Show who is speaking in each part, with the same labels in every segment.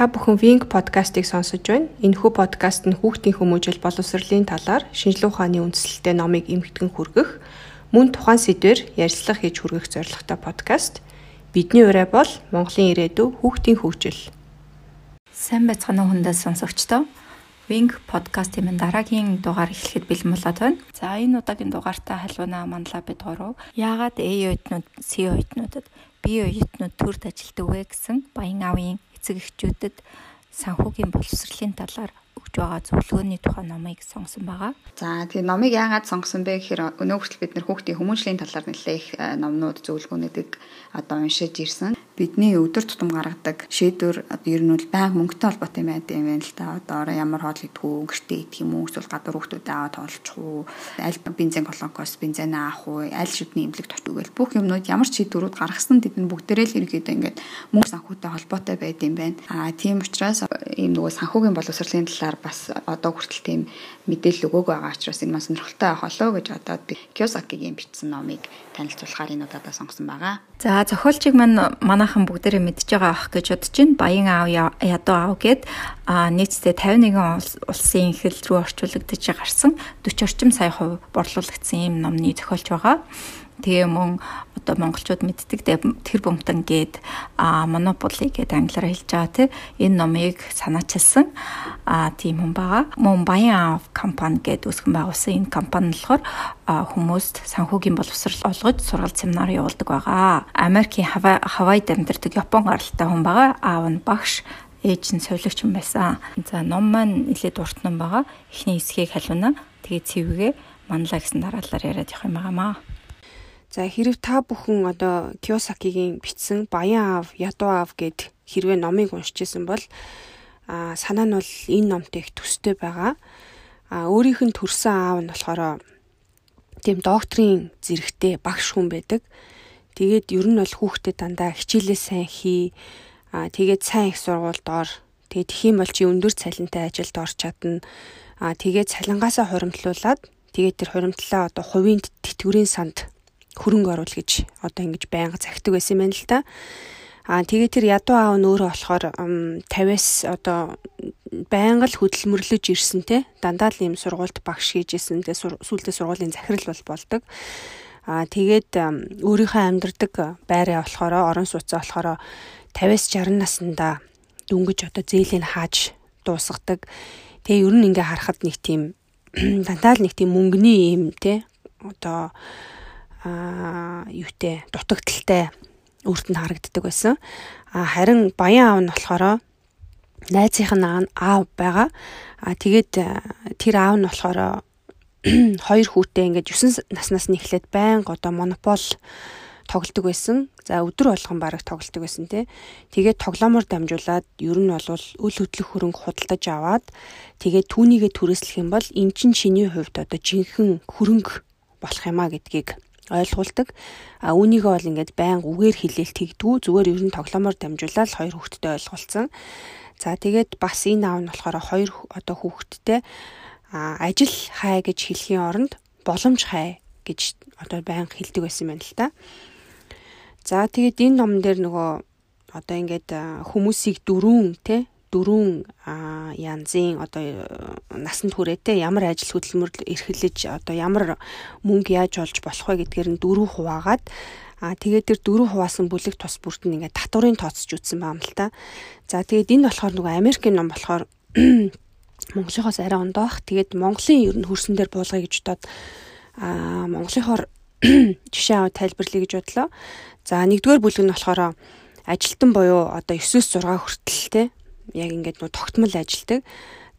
Speaker 1: Та бүхэн Wing podcast-ыг сонсож байна. Энэхүү подкаст нь хүүхдийн хүмүүжил боловсролын талаар шинжилгээ ухааны үндсэлтэй номыг эмгэгдэн хүргэх, мөн тухайн сэдвээр ярилцлага хийж хүргэх зорилготой подкаст. Бидний ураа бол Монголын ирээдүй хүүхдийн хөгжил.
Speaker 2: Сайн байцгаана уу хүндээ сонсогчдоо. Wing podcast-ийн дараагийн дугаар эхлэхэд бэлэн болоод байна. За энэ удаагийн дугаартаа халуунаа манлаа бид гурав. Яагаад A оюутнууд, C оюутнуудад B оюутнууд төрд ажилтдаг вэ гэсэн баян аавын эцэг эхчүүдэд санхүүгийн боловсролын талаар өгж байгаа зөвлөгөөний тухай номыг сонгосон байгаа.
Speaker 3: За тэгээ номыг яагаад сонгосон бэ гэхээр өнөө хүртэл бид нэр хүүхдийн хүмүүжлийн талаар нэлээх э, номнууд зөвлөгөөнүүдийг одоо уншиж ирсэн бидний өдөр тутам гаргадаг шийдвэр одоо ер нь бол байнга мөнгөтэй холбоотой байдаг юм байна л да. Одоо орой ямар хоол идэх үү, гэртээ идэх юм уу, эсвэл гадуур хүүхдүүдэд аваад тоолчих уу, аль бензин колонкоос бензин авах уу, аль шүдний имлэг точгүй гэл бүх юмнууд ямар ч шийдвэрүүд гаргасан тэд нь бүгдээрээ л ерөөдөө ингээд мөнгө санхүүтэй холбоотой байд юм байна. Аа тийм учраас ийм нөгөө санхүүгийн боловсролын талаар бас одоо хүртэл тийм мэдээлэл өгөөг байгаа учраас энэ маань сонирхолтой байх болоо гэж одоо би Кёсакигийн бичсэн номыг танилцуулахаар энэ удаа сонгосон байгаа.
Speaker 2: За зохиолчийг маань манайхан бүгдээрээ мэдж байгаа ах гэж бодож байна. Баян аав ядуу аав гэд нийтдээ 51 улсын хэл рүү орчуулагдаж гарсан 40 орчим сая хувь борлуулагдсан ийм номны зохиолч байгаа. Тэгээ мөн одоо монголчууд мэддэг тэр бомтон гээд монополи гээд англиар хэлж байгаа тий энэ номыг санаачилсан тийм хүн байгаа. Баян Ав компани гээд үүсгэн байгуулсан энэ компани болохоор хүмүүст санхүүгийн боловсрал олгож сургалт семинар явуулдаг байгаа. Америкийн Хавайд амьдардаг Япон гаралтай хүн байгаа. Аав нь багш ээж нь совилогч юм байсан. За ном маань нэлээд урт ном байгаа. Эхний хэсгийг халиуна. Тэгээ цэвгээ манлаа гэсэн дараалалаар яриад явах юм байгаамаа.
Speaker 1: За хэрв та бүхэн одоо Кiyosaki-гийн бичсэн Баян аав, Ядуу аав гэд хэрвээ номыг уншиж исэн бол а санаа нь бол энэ номтой их төстэй байгаа. А өөрийнх нь төрсэн аав нь болохоор тийм докторийн зэрэгтэй багш хүн байдаг. Тэгээд ер нь бол хүүхдэд дандаа хичээлээ сайн хий. А тэгээд сайн их сургуульд ор. Тэгээд тхиим бол чи өндөр цалинтай ажилд орч чадна. А тэгээд цалингаасаа хуримтлуулад тэгээд тэр хуримтлаа одоо хувийн тэтгэврийн санд хөрөнгө оруул гэж одоо ингэж байнга захидаг байсан юм байна л да. Аа тэгээ тэр ядуу аав нь өөрөө болохоор 50-аас одоо байнга л хөдөлмөрлөж ирсэн те дандаа л ийм сургуульд багш хийж исэн те сүүлдээ сургуулийн захирал бол болдог. Аа тэгээд өөрийнхөө амьдардаг байраа болохоор орон сууцаа болохоор 50-аас 60 наснда дүнгэж одоо зээлийг хааж дуусгадаг. Тэгээ ер нь ингээ харахад нэг тийм дандаа л нэг тийм мөнгөний юм те одоо аа юутэй дутагдaltaй үрдэнд харагддаг байсан. А харин баян аав нь болохоор найзынх нь аав байгаа. А тэгээд тэр аав нь болохоор хоёр хүүтэй ингээд 9 наснаас нь эхлээд байнга одоо монопол тоглолдог байсан. За өдөр болгон бараг тоглолдог байсан тий. Тэгээд тоглоомоор дамжуулаад ер нь бол үл хөдлөх хөрөнгө худалдаж аваад тэгээд түүнийгээ түрээслэх юм бол эн чин чиний хувьд одоо жинхэнэ хөрөнгө болох юм а гэдгийг ойлгуулдаг. А үүнийгөө бол ингээд байн үгээр хэлээл тэгдгүү зүгээр ер нь тоглоомоор дамжуулаад хоёр хүүхэдтэй ойлголцсон. За тэгээд бас энэ аав нь болохоор хоёр одоо хүүхэдтэй ажил хай гэж хэлхийн оронд боломж хай гэж одоо байн хэлдэг байсан байна л та. За тэгээд энэ ном дээр нөгөө одоо ингээд хүмүүсийг дөрүүн те дөрвөн янзын одоо насанд хүрээтэй ямар ажил хөдөлмөр эрхэлж одоо ямар мөнгө яаж олж болох вэ гэдгээр нь дөрөв хуваагаад А тэгээд тэр дөрөв хуваасан бүлэг тус бүрт нь ингээд татврын тооцож үтсэн байна л та. За тэгээд энэ болохоор нөгөө Америкийн ном болохоор Монголынхоос арай ондоох. Тэгээд Монголын ер нь хөрсөн дээр буулгая гэж бодоод а Монголынхоор жишээ аваад тайлбарлая гэж бодлоо. За нэгдүгээр бүлэг нь болохоор ажилтан буюу одоо 9-6 хүртэл те яг ингээд нөө тогтмол ажилдаг.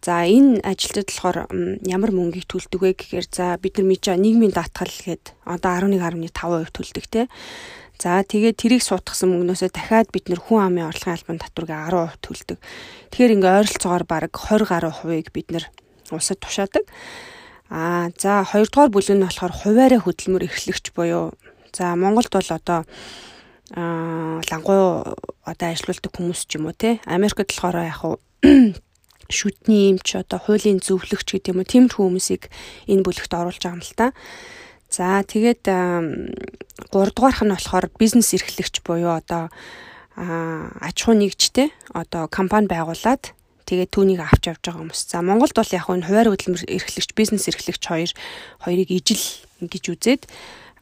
Speaker 1: За энэ ажилтад болохоор ямар мөнгийг төлдөг вэ гэхээр за бид нар мэдээ нийгмийн даатгал гээд одоо 11.5% төлдөг те. За тэгээд тэрийг суутгасан мөнгнөөсөө дахиад бид нэр хүн амын орлогын албан татварыг 10% төлдөг. Тэгэхээр ингээ ойролцоогоор бараг 20 гаруй хувийг бид нэр улсад тушаадаг. Аа за хоёрдугаар бүлэг нь болохоор хуваараа хөдөлмөр эрхлэгч буюу за Монголд бол одоо аа лангуу одоо ажилуулдаг хүмүүс ч юм уу те Америкт болохоор яг уу шүтний эмч одоо хуулийн зөвлөгч гэдэг юм уу тиймэрхүү хүмүүсийг энэ бүлэгт оруулж байгаа юм л та. За тэгээд 3 дугаарх нь болохоор бизнес эрхлэгч буюу одоо аж ахуй нэгжтэй одоо компани байгуулад тэгээд түүнийг авч явж байгаа хүмүүс. За Монголд бол яг энэ хуваар хөдөлмөр эрхлэгч, бизнес эрхлэгч хоёр хоёрыг ижил гэж үзээд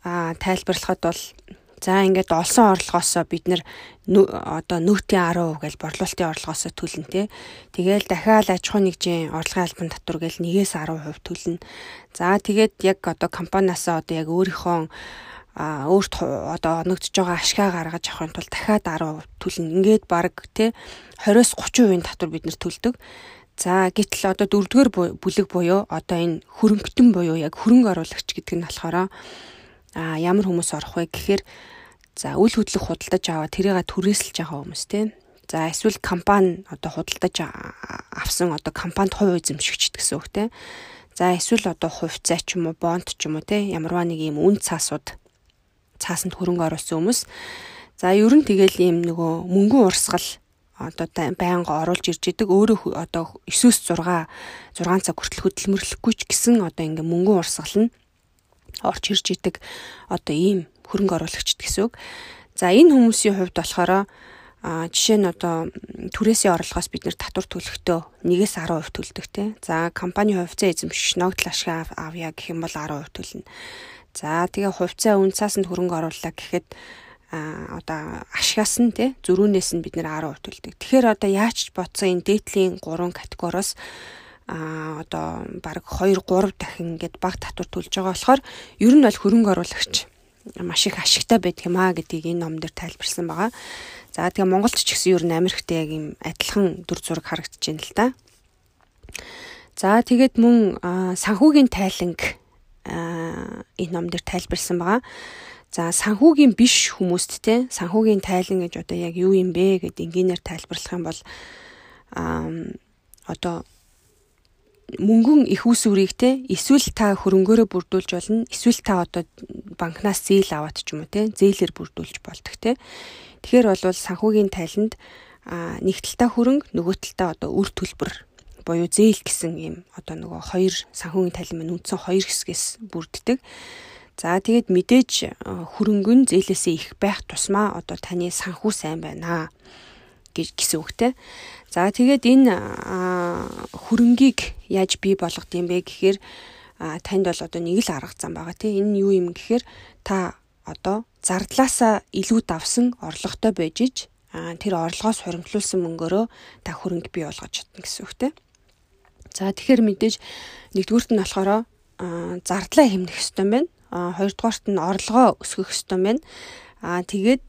Speaker 1: а тайлбарлахад бол За ингээд олсон орлогоосоо бид нэр одоо нөөтийн 10% гэж борлуулалтын орлогоосоо төлнө те. Тэгээл дахиад аж ахуй нэгжийн орлогын албан татвар гээл 1-ээс 10% төлнө. За тэгээд яг одоо компаниасаа одоо яг өөрийнхөө а өөрт одоо оногдож байгаа ашгаа гаргаж авахын тулд дахиад 10% төлнө. Ингээд баг те 20-с 30% татвар бид нэр төлдөг. За гэтэл одоо дөрөвдүгээр бүлэг буюу одоо энэ хөрөнгөтөн буюу яг хөрөнгө оруулагч гэдэг нь болохоор а ямар хүмүүс орох вэ гэхээр за үл хөдлөх худалдаж аваад тэрийг түрээсэлж байгаа хүмүүс тийм. За эсвэл компани одоо худалдаж авсан одоо компанид хувь эзэмшигчд гэсэн үг тийм. За эсвэл одоо хувьцаа ч юм уу бонд ч юм уу тийм ямарваа нэг юм үн цаасууд цаасанд хөрөнгө оруулсан хүмүүс. За ер нь тэгэл ийм нөгөө мөнгөн урсгал одоо байнга оруулж ирж идэг өөрөө одоо 9-с 6 6 цаг хүртэл хөдөлмөрлөхгүй ч гэсэн одоо ингээ мөнгөн урсгал нь орж ирж идэг одоо ийм хөрөнгө оруулагчд гэсэн үг. За энэ хүмүүсийн хувьд болохоор а жишээ нь одоо түрээсийн орлогоос бид нэр татвар төлөхдөө 1-ээс 10% төлдөг те. За компани хувьцаа эзэмшигч ногдол ашиг авъя гэх юм бол 10% төлнө. За тэгээ хувьцаа үнцаасанд хөрөнгө орууллаа гэхэд а одоо ашигаас нь те зөрүүнээс нь бид нэр 10% төлдөг. Тэгэхээр одоо яаж ч бодсон энэ дээдлийн 3 категориос а одоо баг 2 3 дахин ингээд баг татвар төлж байгаа болохоор ер нь бол хөрөнгө оруулагч маш их ашигтай байдаг юм а гэдгийг энэ ном дээр тайлбарсан байгаа. За тэгээ Монголд ч гэсэн ер нь Америктэй яг юм адилхан дүр зураг харагдаж байна л да. За тэгээд мөн санхүүгийн тайланг энэ ном дээр тайлбарсан байгаа. За санхүүгийн биш хүмүүст те санхүүгийн тайлан гэж одоо яг юу юм бэ гэдэг энгийнээр тайлбарлах юм бол одоо мөнгөн их ус үрийг те эсвэл та хөрөнгөөрөө бүрдүүлж болно эсвэл та одоо банкнаас зээл аваад ч юм уу те зээлээр бүрдүүлж болдог те тэгэхээр бол санхүүгийн тайланд нэг талтай хөрөнгө нөгөө талтай одоо үр төлбөр буюу зээл гэсэн юм одоо нөгөө хоёр санхүүгийн тайлан маань үндсэн хоёр хэсгээс бүрддэг За тэгээд мэдээж хөрөнгө нь зээлээсээ их байх тусмаа одоо таны санхүү сайн байна гэж гэсэн үгтэй. За тэгээд энэ хөрөнгийг яаж бий болгох юм бэ гэхээр танд бол одоо нэг л арга зам байгаа тийм энэ юу юм гэхээр та одоо зардлаасаа илүү давсан орлоготой байж иж тэр орлогоос хуримтлуулсан мөнгөөрөө та хөрөнгө бий болгож чадна гэсэн үгтэй. За тэгэхээр мэдээж нэгдүгüрт нь болохоор зардлаа хэмнэх юм байна. Хоёрдугаарт нь орлогоо өсгөх юм байна. А тэгээд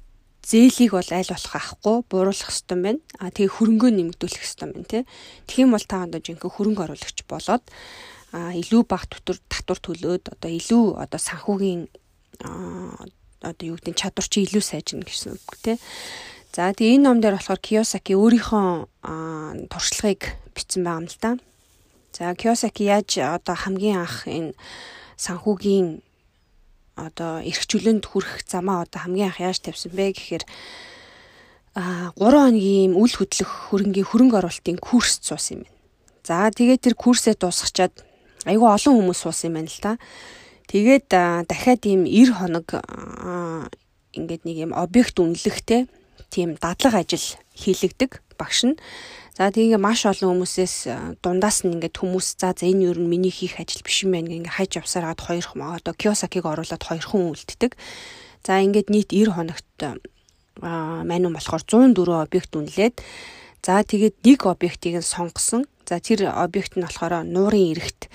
Speaker 1: зээлийг бол аль болох авахгүй бууруулах юм байна. А тэгээ хөрөнгөө нэмэгдүүлэх юм байна тий. Юм бол та одоо жинхэнэ хөрөнгө оруулагч болоод а илүү бага татвар татвар төлөөд одоо илүү одоо санхүүгийн одоо юу гэдэг чадвар чи илүү сайжирна гэсэн үг тий. За тэгээ энэ ном дээр болохоор Кiyosaki өөрийнхөө туршлагыг бичсэн байгаа юм л да. За Kiyosaki яаж одоо хамгийн анх энэ санхүүгийн одоо эрхчлөнд хүрэх замаа одоо хамгийн анх яаж тавьсан бэ гэхээр а 3 хоногийн үл хөдлөх хөрөнгийн хөрөнгө оруулалтын курс суусан юм байна. За тэгээд тэр курсээ дуусгачаад айгүй олон хүмүүс суусан юм байна л та. Тэгээд дахиад ийм 90 хоног ингээд нэг юм объект үнэлэхтэй тийм дадлага ажил хийлэгдэг багш нь. За тэгээ маш олон хүмүүсээс дундаас нь ингээд хүмүүс за за энэ юу нь миний хийх ажил биш юм байна гэнгээ хайж явсараад хоёр хүн одоо Киосакиг оруулаад хоёр хүн үлддэг. За ингээд нийт 90 хоногт аа манун болохоор 104 объект үнэлээд за тэгээд нэг объектыг нь сонгосон. За тэр объект нь болохоор нуурын эрэгт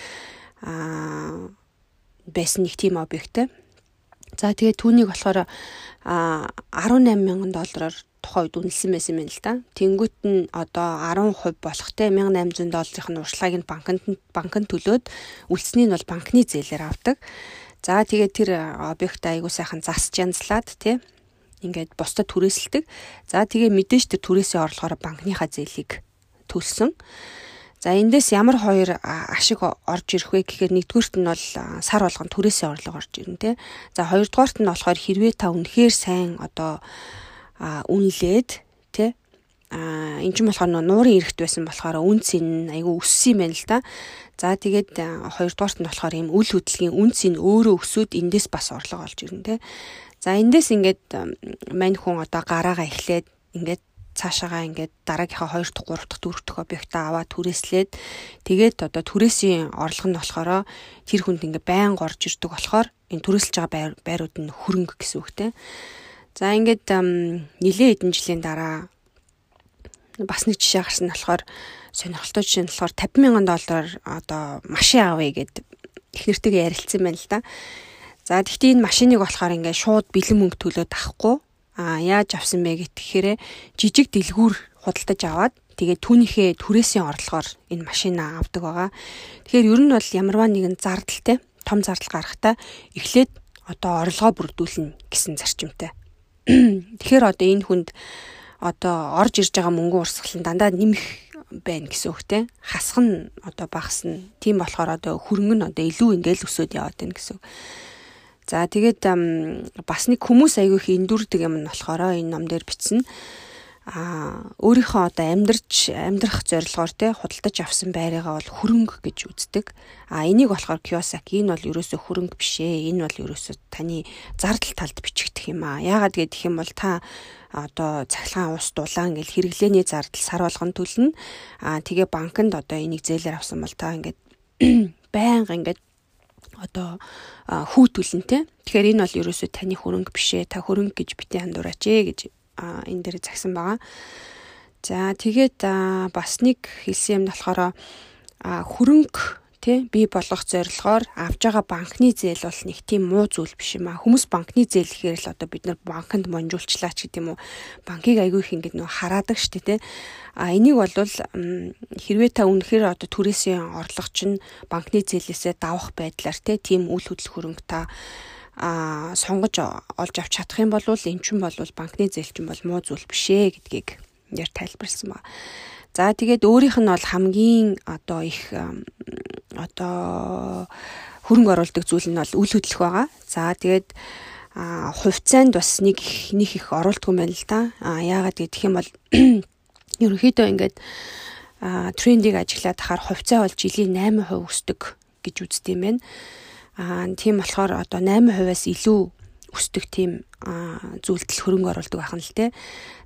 Speaker 1: аа байсан нэг тийм объект. За тэгээд түүнийг болохоор а 18 мянган доллараар тухайн үед үнэлсэн байсан юм л да. Тэнгүүт нь одоо 10% болохтэй 1800 долларын нь уршлагыг нь банкнд банкнд төлөөд үлдсэнийг нь бол банкны зээлээр авдаг. За тэгээд тэр объект айгуу сайхан засч янзлаад тий ингээд бусдад түрээсэлдэг. За тэгээ мэдээж тэр түрээсээ орлохоор банкныхаа зээлийг төлсөн. За эндээс ямар хоёр ашиг орж ирэх вэ гэхээр нэгдүгüрт нь бол сар болгон түрээсээ орлого орж ирнэ тий. За хоёрдугаарт нь болохоор хэрвээ та үнэхээр сайн одоо үнэлээд тий а энэ ч болохоор нуурын эрэхт байсан болохоор үнц нь айгүй өссөн юм байна л да. За тэгээд хоёрдугаарт нь болохоор ийм үл хөдлөгийн үнц нь өөрөө өсөөд эндээс бас орлого олж ирнэ те. За эндээс ингээд мань хүн одоо гараагаа эхлээд ингээд цаашаагаа ингээд дараагийнхаа 2 дахь 3 дахь 4 дахь объектаа аваад түрээслээд тэгээд одоо түрээсийн орлого нь болохоор тэр хүнд ингээд байн горж ирдэг болохоор энэ түрээсэлж байгаа байрууд нь хөрөнгө гэсэн үгтэй. За ингээд нилээ хэдэн жилийн дараа бас нэг жишээ гарсан болохоор сонирхолтой жишээ нь болохоор 50 мянган доллараар одоо машин авъя гэд их нэртэйгээ ярилцсан байна л да. За тэгтээ энэ машиныг болохоор ингээд шууд бэлэн мөнгө төлөөд авахгүй а яаж авсан бэ гэхээр жижиг дэлгүүр худалдаж аваад тэгээд түүнийхээ түрээсийн орлогоор энэ машинаа авдаг байгаа. Тэгэхээр ер нь бол ямарваа нэгэн зардалтай том зардал гарахтаа эхлээд одоо орлогоо бүрдүүлнэ гэсэн зарчимтай. Тэгэхээр одоо энэ хүнд одоо орж ирж байгаа мөнгөн урсгал нь дандаа нэмэх байна гэсэн үгтэй. Хасах нь одоо багасна. Тийм болохоор одоо хөрөнгө нь одоо илүү ингээл өсөд яваад байна гэсэн үг. За тэгээд бас нэг хүмүүс айгүй их эндүрдэг юм нь болохоор энэ ном дээр бичсэн а өөрийнхөө одоо амьдрч амьдрах зорилгоор те худалдаж авсан байрыгаа бол хөрөнгө гэж үздэг. А энийг болохоор Киосаки энэ бол ерөөсө хөрөнгө биш ээ. Энэ бол ерөөсө таны зардал талд бичигдэх юм а. Яагаад гэдэг юм бол та одоо цахилгаан ус дулаан гэл хэрэглээний зардал сар болгон төлнө. А тэгээ банкнд одоо энийг зээлээр авсан бол та ингээд байнга ингээд одоо хүүтүүлнэ те. Тэгэхээр энэ бол ерөөсөө таны хөрөнгө биш ээ. Та хөрөнгө гэж битээ андуураач ээ гэж энэ дээр загсан байгаа. За тэгээд бас нэг хэлсэн юм болохоор хөрөнгө тий бий болгох зорилгоор авж байгаа банкны зээл бол нэг тийм муу зүйл биш юм а. Хүмүүс банкны зээл гэхээр л одоо бид нар банкнд монжуулчлаа ч гэдэм үү. Банкыг айгүй их ингэ нөө хараадаг штэ тий. А энийг бол хэрвээ та үнэхээр одоо түрээсийн орлого чинь банкны зээлээсээ давах байдлаар тий тийм үйл хөдлөх хөрөнгө та а сонгож олж авч чадах юм бол эн чинь бол банкны зээл чинь бол муу зүйл биш ээ гэдгийг яар тайлбарлсан ба. За тэгээд өөрийнх нь бол хамгийн одоо их одоо хөрөнгө оруулдаг зүйл нь бол үл хөдлөх байгаа. За тэгээд а хувьцаанд бас нэг нэг их оруулдаг юм байна л да. А яагаад гэдэг юм бол ерөнхийдөө ингээд трендийг ажиглаад тахаар хувьцаа бол жилийн 8% өсдөг гэж үздэг юм байна. Аа тийм болохоор одоо 8%-аас илүү өсдөг тийм зүйлдэл хөрөнгө оруулдаг байх нь л те.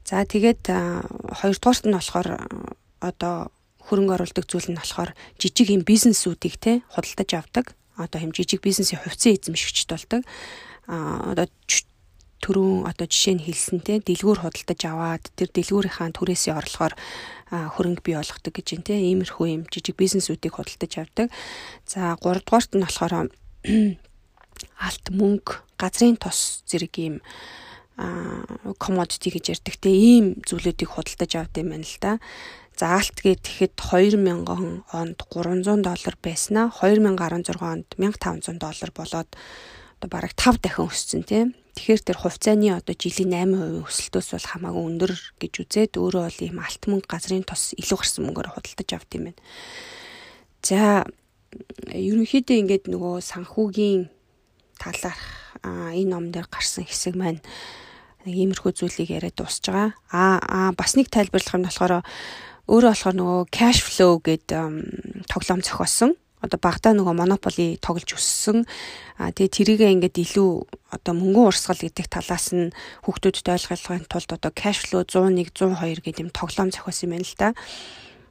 Speaker 1: За тэгээд хоёрдугаарт нь болохоор одоо хөрөнгө оруулдаг зүйл нь болохоор жижиг юм бизнесүүдийг те худалдаж авдаг. Одоо юм жижиг бизнесийн хувьцаа эзэмшигчд болдог. А одоо түрүүн одоо жишээ нь хэлсэнтэй дэлгүүр худалдаж аваад тэр дэлгүүрийнхаа түрээсийн орлогоор хөрөнгө бий болгодог гэж юм те иймэрхүү юм жижиг бизнесүүдийг худалдаж авдаг. За 3 дугаарт нь болохоор алт мөнгө, газрын тос зэрэг ийм commodity гэж ярьдаг те ийм зүйлүүдийг худалдаж авд юм байна л да. За алт гэхэд 2000 онд 300 доллар байснаа 2016 онд 1500 доллар болоод одоо бараг 5 дахин өссөн тийм. Тэгэхээр тэр хувьцааны одоо жилийн 8% өсөлтөөс бол хамаагүй өндөр гэж үзээд өөрөө бол ийм алт мөнгө газрын тос илүү гарсан мөнгөөр худалдаж авд юм байна. За ерөнхийдөө ингээд нөгөө санхүүгийн талаарх энэ ном дээр гарсан хэсэг маань нэг иймэрхүү зүйлийг яриад дуусж байгаа. Аа бас нэг тайлбарлах юм болохоор өөрөө болохоор нөгөө cash flow гэдэг тоглоом зохиосон. Одоо багада нөгөө монополи тоглож өссөн. А тэгээ тэрийгээ ингээд илүү одоо мөнгөн урсгал гэдэг талаас нь хүүхдүүдэд ойлгохын тулд одоо cash flow 101 102 гэдэг юм тоглоом зохиосон юм байна л да.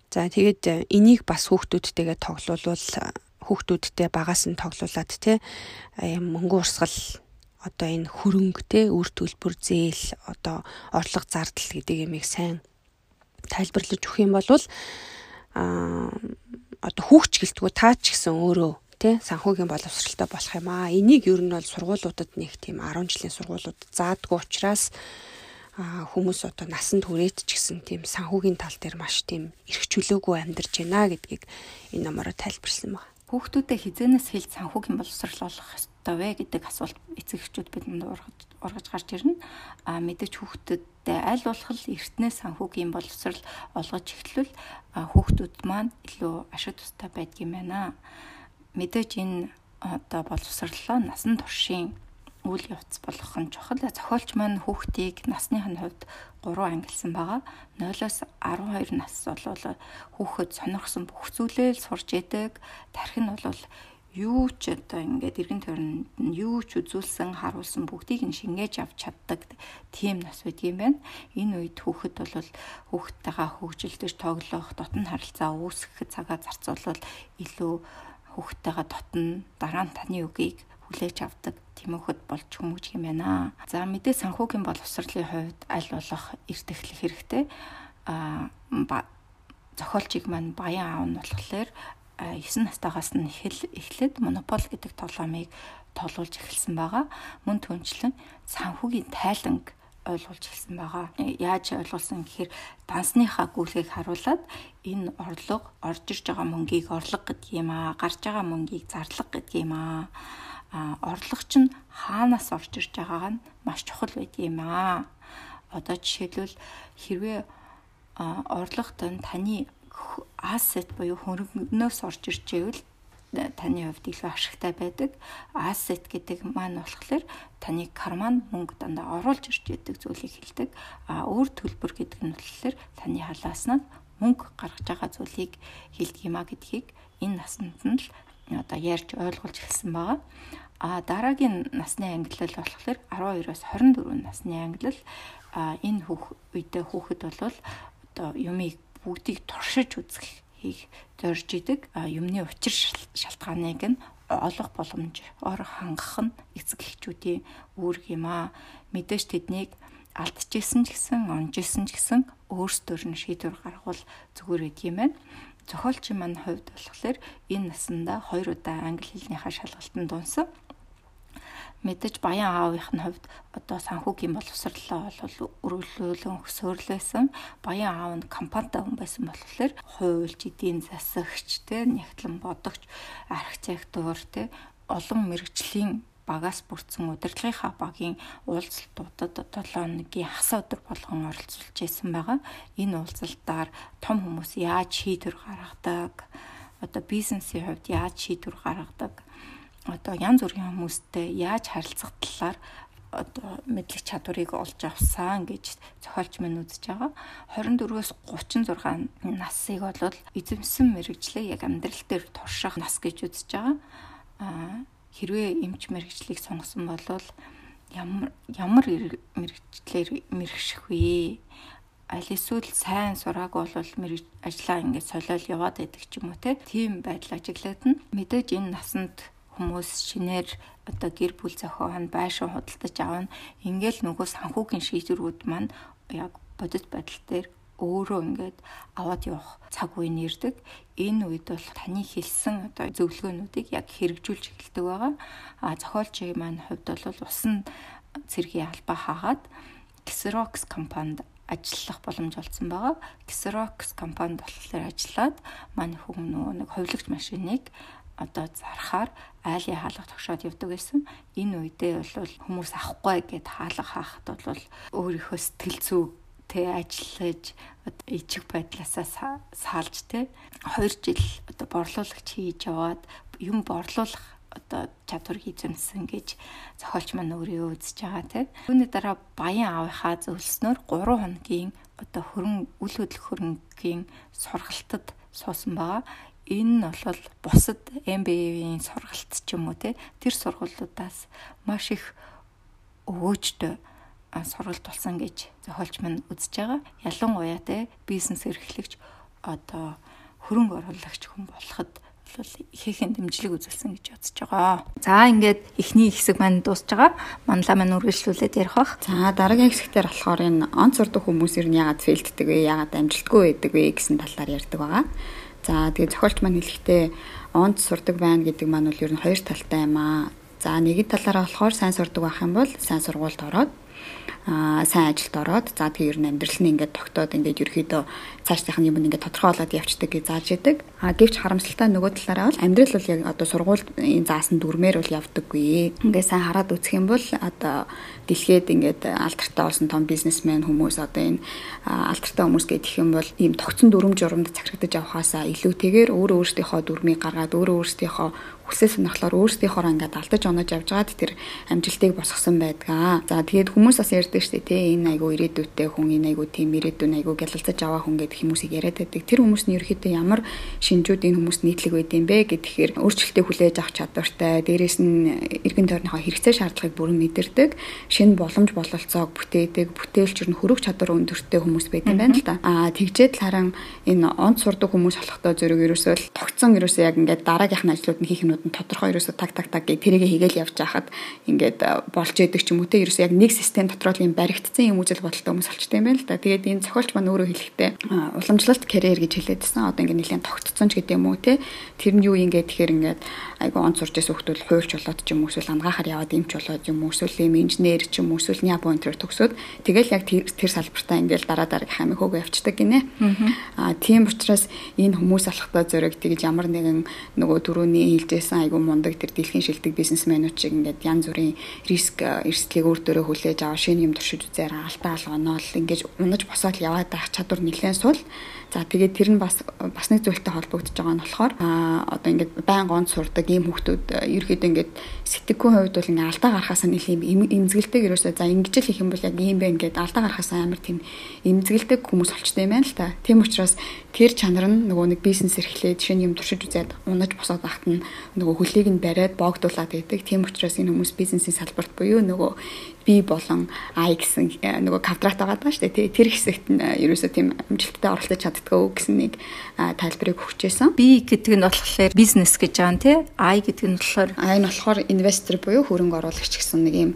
Speaker 1: За тэгээд энийг бас хүүхдүүдтэйгээ тоглуулвал хүүхдүүдтэй багаас нь тоглуулад те мөнгөн урсгал одоо энэ хөрөнгө те үр төлбөр зээл одоо орлого зардал гэдэг юмыг сайн тайлбарлаж өгөх юм бол а одоо хүүхч гэлтгүү таа ч гэсэн өөрөө тий санхүүгийн боловсралтай болох юм аа. Энийг ер нь бол сургуулиудад нэг тийм 10 жилийн сургуулиуд заадгүй учраас хүмүүс одоо насанд хүрээд ч гэсэн тийм санхүүгийн тал дээр маш тийм эрх чөлөөгүй амьдарч байна гэдгийг энэ номороо тайлбарлсан байна.
Speaker 2: Хүүхдүүдэд хизэнээс хэлж санхүүгийн боловсрал болох ёстой вэ гэдэг асуулт эцэг эхчүүд бидэнд ургаж ургаж гарч ирнэ. А мэдээж хүүхдэдтэй аль болох эртнээ санхүүгийн боловсрал олгож эхлвэл хүүхдүүд маань илүү ашиг тустай байдгийм байна. Мэдээж энэ одоо боловсрлоо насан туршийн үйл явц болгох нь чухал. Зохиолч маань хүүхдийг насныхын хувьд 3 ангилсан байгаа. 0-оос 12 нас бол хүүхэд сонирхсон бүх зүйлээ сурч идэг. Тарих нь бол юу ч одоо ингээд эргэн тойронд нь юу ч үзүүлсэн харуулсан бүгдийг нь шингээж авч чаддаг тийм нас байд юм байна. Энэ үед хүүхэд бол хүүхдтэйгээ хөгжилдөж тоглох, дотн харилцаа үүсгэх цагаа зарцуулбал илүү хүүхдтэйгээ дотн дараа нь таны үгийг хүлээж авдаг тэмөөхөд болж хүмүүжих юм байна. За мэдээ санхүүгийн боловсролын хувьд аль болох эрт эхлэх хэрэгтэй. А зохиолчийг маань баян аав нь болохоор 9 настайгаас нь эхлээд монопол гэдэг тоглоомыг тоглуулж эхэлсэн байгаа. Мөн түнчлэн санхүүгийн тайланг ойлгуулж эхэлсэн байгаа. Яаж ойлгуулсан гэхээр дансныхаа гүйлгийг харуулад энэ орлого орж ирж байгаа мөнгийг орлого гэдэг юм аа. Гарч байгаа мөнгийг зарлага гэдэг юм аа. А орлого чинь хаанаас орж ирж байгааг нь маш чухал байдаг юм аа. Одоо жишээлбэл хэрвээ орлогот нь таны asset буюу хөрөнгнөөс орж ирж э, таны хувьд илүү ашигтай байдаг. Asset гэдэг маань болохоор таны карман мөнгө дандаа оруулж ирж идэг зүйлийг хэлдэг. А өөр төлбөр гэдэг нь болохоор таны халааснаа мөнгө гаргаж байгаа зүйлийг хэлдэг юма гэдгийг энэ наснд нь л одоо ярьж ойлгуулж эхэлсэн байгаа. А дараагийн насны ангиллал болохоор 12-оос 24 насны ангиллал а энэ хүүх үедээ хүүхэд бол одоо юмыг бүгдийг туршиж үзэх хийх зорж идэг юмны учир шалтгааныг нь олох боломжоор хангах нь эцэг эхчүүдийн үүрэг юм аа. Мэдээж тэднийг алдчихсэн ч гэсэн, онжсэн ч гэсэн өөрсдөр нь шийдвэр гаргавал зүгээр байд юм байна. Зохиолчийн маань хувьд болохоор энэ насандаа хоёр удаа англи хэлнийхаа шалгалтанд дунсан мэдээж баян аавынх нь хувьд одоо санхүүгийн боловсролоо бол өргөлөөлөн өсөрлөөсөн баян аав нь компанитай хүн байсан болохоор хуульч, эдийн засагч, тэ нэгтлэн бодогч, архитектур, тэ олон мэрэгжлийн багаас бүрдсэн удирдлагынхаа багийн уулзалтуудад 7 өдрийн хасаа өдөр болгон оролцуулж байсан байгаа. Энэ уулзалтаар том хүмүүс яаж шийдвэр гаргадаг, одоо бизнесийн хувьд яаж шийдвэр гаргадаг одоо янз бүрийн хүмүүстэй яаж харилцах талаар одоо мэдлэг чадварыг олж авсан гэж зохиолч минь үзэж байгаа. 24-өөс 36 насыг бол эзэмсэн мэрэгжлээ яг амьдрал дээр турших нас гэж үзэж байгаа. Аа хэрвээ эмч мэрэгжлийг сонгосон бол ямар ямар мэрэгчлэр мэрэгших вэ? аль эсвэл сайн сурааг бол мэрэг ажиллаа ингээд солиол яваад байдаг ч юм уу те тийм байдал ажиглаад нь мэдээж энэ насанд хүмүүс шинээр одоо гэр бүл зохион байшин худалдаж авна. Ингээл нөгөө санхүүгийн шийдвэрүүд маань яг бодит байдал дээр өөрөө ингээд аваад явах цаг үе нэрдэг. Энэ үед бол таны хэлсэн одоо зөвлөгөөнүүдийг яг хэрэгжүүлж эхэлдэг байгаа. А зохиолчийн маань хувьд бол усан цэргийн албаа хаагаад Xerox компанид ажиллах боломж олдсон байгаа. Xerox компанид болохоор ажиллаад манай хүн нөгөө нэг хувилагч машиныг одоо зархаар айлын хаалга тогшоод явдаг байсан. Энэ үедээ бол хүмүүс авахгүй гэд хаалга хаахад бол өөрийнхөө сэтгэл зүй тэ ажиллаж ичиг байдлаасаа саалж тэ 2 жил одоо борлуулагч хийж яваад юм борлуулах одоо чадвар хийзэмсэн гэж зохиолч маань өөрөө үзэж байгаа тийм. Үүний дараа баян аавынхаа зөвлснөөр 3 хоногийн одоо хөрөн үл хөдлөх хөрөнгийн сургалтад суусан байгаа энэ нь бол бусад MBA-ийн сургалт ч юм уу те тэр сургуулиудаас маш их өөжтэй сургалт болсон гэж зохиолч минь үзэж байгаа. Ялангуяа те бизнес эрхлэгч одоо хөрөнгө оруулагч хүн болоход бол ихээхэн дэмжлэг үзүүлсэн гэж бодож байгаа. За ингээд эхний хэсэг маань дуусж байгаа. Манлаа маань үргэлжлүүлээд ярих бах.
Speaker 3: За дараагийн хэсэгтэр болохоор энэ онц сурдаг хүмүүс ер нь яагаад фейлддэг вэ? Яагаад амжилтгүй байдаг вэ гэсэн талаар ярьдаг байгаа. За тэгээ зохиолч маань хэлэхдээ онд сурдаг байна гэдэг маань бол ер нь хоёр талтай юм аа. За нэгэн талаараа болохоор сайн сурдаг байх юм бол сайн сургуульд ороод аа сайн ажилд ороод за тэгээ ер нь амьдрал нь ингээд тогтоод ингээд ерөөхдөө цаашдынх нь юм ингээд тодорхойлоод явцдаг гэж зааж идэг. Аа гэвч харамсалтай нөгөө талаараа бол амьдрал бол яг одоо сургуульд энэ заасан дүрмээр бол явдаггүй. Ингээд сайн хараад үзэх юм бол одоо дэлхийд ингээд алдартай болсон том бизнесмен хүмүүс одоо энэ алдартай хүмүүс гэх юм бол ийм тогтсон дүрм журамд цахирагдаж авахаасаа илүүтэйгээр өөрөө өөрсдийнхөө дүрмийг гаргаад өөрөө өөрсдийнхөө хүсэл сонирхлоор өөрсдийнхоороо ингээд алдаж онож явж байгаад тэр амжилтыг босгосон байдгаа. За тэгээд хүмүүс бас ярьдаг шүү дээ те энэ айгу ирээдүйтэй хүн энэ айгу тийм ирээдүйн айгу гялалцаж аваа хүн гэдэг хүмүүсийг яриад байдаг. Тэр хүмүүс нь ерөөхдөө ямар шинжүүд энэ хүмүүст нийтлэг байд юм бэ гэхээр өөрчлөлтийг хүлээж авах чадвартай, дээрэс нь эргэн тойрныхоо хэрэгцээ шаардлагыг бүрэн мэдэрдэг, шинэ боломж бололцоог бүтээдэг, бүтээлчэр нь хөрөх чадвар өндөртэй хүмүүс байдаг юм байна л да. Аа тэгжээд л харин энэ онц сурдаг хүмүүс болохдоо зөрөг ерөөсөө тогтсон ерөөсөө яг ингээд дараагийнх нь ажлууд нь хийх юмнууд нь тодорхой ерөөсөө таг таг таг гэх тэрийг хийгээл явж байхад ингээд болж яадаг ч юм уу те ерөөсөө яг нэг систем дотор л юм баригдсан юм үзэл бодолтой хүмүүс болчтой юм байна л да. Тэгээд энэ зохиолч маань өөрөө хэлэхдээ уламжлалт карьер гэж хэлээдсэн. Одоо ингээд нэлээд тогтцсон ч гэдэг юм уу те. Тэр нь юу юм гээд тэгэхээр ингээд айгу онц сурч байсан хүмүүс хуульч болоод ч юм уу эсвэл ангаахаар яваад имч болоод юм уу эсвэл юм инженер ч юм уу эсвэл няпон тэр төгсөөд тэгэл яг тэр салбартаа ингээд дараа дараагийнхаа амиг хөөгөө явцдаг гинэ. Аа тийм учраас энэ хүмүүс алхтаа зөрөг тэгж ямар нэгэн нөгөө түрүүний хэлжсэн айгу мундаг тэр дэлхийн шилдэг бизнесмэнүүд шиг ингээд янз бүрийн риск эрсдлийг өөр дөрөө хүлээж аваа шинэ юм туршиж үзээр алдаа алгоноол ингээд унаж босоод яваад байх чадвар нэлээд сул. За тэгээд тэр нь бас бас нэг зүйлтэй холбогдож байгаа нь болохоор одоо ингээд байн гонц сурдаг ийм хүмүүс ерөөхдөө ингээд сэтгэхүйн хувьд бол ингээд алдаа гарахаасаа нэлийн имзгэлтэй ерөөсөө за ингэж л их юм бол яг ийм байна гэд алдаа гарахаасаа амар тийм имзгэлдэг хүмүүс болчтой юм байна л та. Тийм учраас тэр чанар нь нөгөө нэг бизнес эрхлээд шинэ юм туршиж үзээд унаж босоод багт нь нөгөө хөлийг нь бариад боогдуулаад байдаг. Тийм учраас энэ хүмүүс бизнесийн салбарт буюу нөгөө би болон А гэсэн э, нөгөө квадрат байгаа даа шүү дээ. Тэр хэсэгт нь э, ерөөсөө тийм амжилттай оролцож чаддгаа гэсэн нэг тайлбарыг өгчээсэн.
Speaker 2: Би гэдэг нь болохоор бизнес гэж байгаа нь тий. А гэдэг нь болохоор
Speaker 3: А нь болохоор инвестор буюу хөрөнгө оруулагч гэсэн нэг юм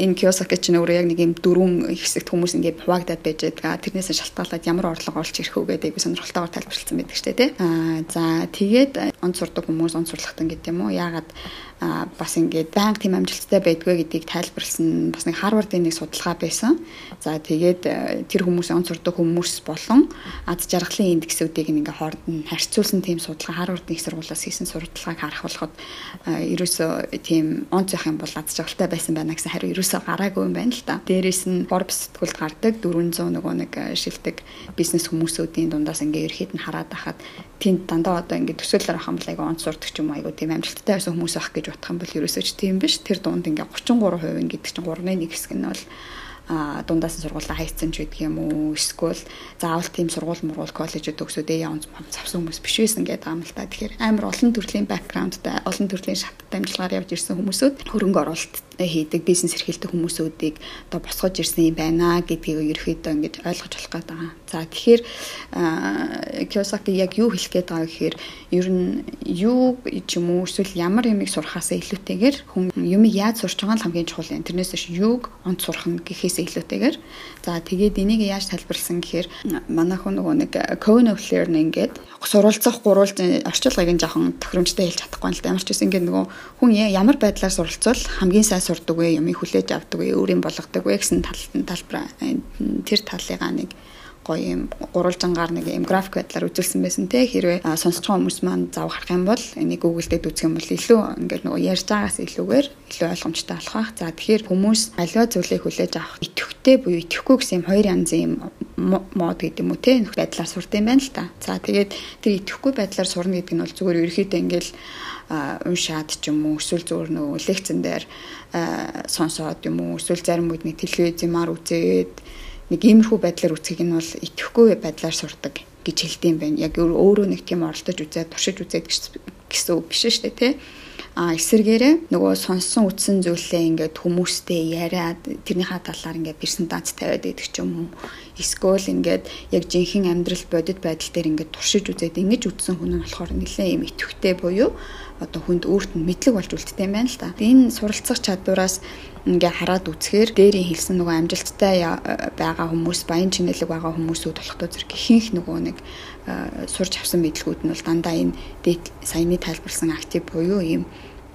Speaker 3: энэ Kiyosaki чинь өөрөө яг нэг юм дөрвөн хэсэгт хүмүүс ингээд хуваагдаад байж байгаа. Тэрнээс шалтгаалаад ямар орлого оруулж ирэх үү гэдэг сонирхолтойгоор тайлбарлсан байдаг шүү дээ тий. А за тэгээд онц сурдаг хүмүүс онц сурлагтан гэдэг юм уу? Яагаад а бас ингээд байнга тийм амжилттай байдгүй гэдгийг тайлбарлсан бас нэг Харвардын нэг судалгаа байсан. За тэгээд э, тэр хүмүүсийн он сурдаг хүмүүс болон ад жаргалын индексүүдийг ингээ хооронд нь харьцуулсан тийм судалгаа Харвардын их сургуулиас хийсэн судалгааг харах болоход э, ерөөсөө тийм он зөх юм бол ад жаргалтай байсан байна гэсэн хариу ерөөсөө гараагүй юм байна л та. Дээрээс нь Forbes сэтгүүлд гардаг 400 нөгөө нэг э, шилдэг бизнес хүмүүсүүдийн дундаас ингээ ерхэд нь хараад байхад тэнд дандаа одоо ингээд төсөөлөл авах юм бол айгу онц сурдаг ч юм айгу тийм амжилттай байсан хүмүүс байх гэж юм бол ерөөсөө ч тийм биш. Тэр дунд ингээд 33% гэдэг чинь 3-ны 1 хэсэг нь бол а дундаас нь сургуулаа хайцсан ч гэдэг юм уу эсвэл заавал тийм сургууль мургуул коллежид өгсөд ээ онц завсан хүмүүс биш байсан гэдэг юм л та. Тэгэхээр амар олон төрлийн бэкграундтай олон төрлийн шаттай амжилгаар явж ирсэн хүмүүсүүд хөрөнгө оруулалт хийдэг бизнес эрхэлдэг хүмүүсүүдийг одоо босгож ирсэн юм байна гэдгийг ерөөхдөө ингэж ойлгож болох гэдэг байгаа. За тэгэхээр Кiyosaki яг юу хэлэх гээд байгаа гэхээр ер нь юу ч юм уу эсвэл ямар юмыг сурахаас илүүтэйгээр хүн юмыг яаж сурч байгаа нь хамгийн чухал юм. Тэрнээс биш юуг онц сурах нь гэхээс илүүтэйгээр за тэгээд энийг яаж тайлбарласан гэхээр манай хүн нөгөө нэг cognitive learning гэдэг суралцах гурвалжин орчуулгыг нь жоохон тохиромжтой хэлж чадахгүй л да. Ямар ч үсэн ингээд нөгөө хүн ямар байдлаар суралцвал хамгийн сайн сурдаг вэ, юмыг хүлээж авдаг вэ, өөрийн болгодог вэ гэсэн талбар тэр талыгаа нэг гоё юм гурвалжангаар нэг юм график байдлаар үзүүлсэн байсан те хэрвээ сонсож байгаа хүмүүс маань зав харах юм бол энийг дээр үзэх юм бол илүү ингээд нөгөө ярьж байгаас илүүгээр илүү ойлгомжтой болох бах. За тэгэхээр хүмүүс аливаа зүйлийг хүлээж авах идэвхтэй буюу идэвхгүй гэсэн юм хоёр янзын юм мод гэдэг юм уу те байдлаар сурд юм байна л та. За тэгээд тэр идэвхгүй байдлаар сурна гэдэг нь бол зүгээр ерөөхдөө ингээл уншаад ч юм уу эсвэл зөвөр нөгөө лекцэн дээр сонсоод юм уу эсвэл зарим үед нэг телевизээр үзээд нэг иймэрхүү байдлаар үцгийг нь бол итгэхгүй байдлаар сурдаг гэж хэлдэм байх. Яг өөрөө нэг тийм оролдож үзээд туршиж үзээд гэсэн үг биш шүү дээ тий. А эсэргээрээ нөгөө сонссон үтсэн зүйлээ ингээд хүмүүстэй яриад тэрнийхээ талаар ингээд презентац тавиад идэх ч юм уу. Эсвэл ингээд яг жинхэнэ амьдрал бодит байдал дээр ингээд туршиж үзээд ингэж үтсэн хүн нь болохоор нэлээд юм итгэвтэй буюу одоо хүнд өөрт нь мэдлэг болж үлддэг юм байна л та. Энэ суралцах чадвараас ингээ хараад үзэхээр дээрийн хэлсэн нөгөө амжилттай байгаа хүмүүс баян чинэлэг байгаа хүмүүсүүд болохдоо зэрэг ихэнх нөгөө нэг сурч авсан мэдлгүүд нь бол дандаа энэ саяны тайлбарсан актив буюу ийм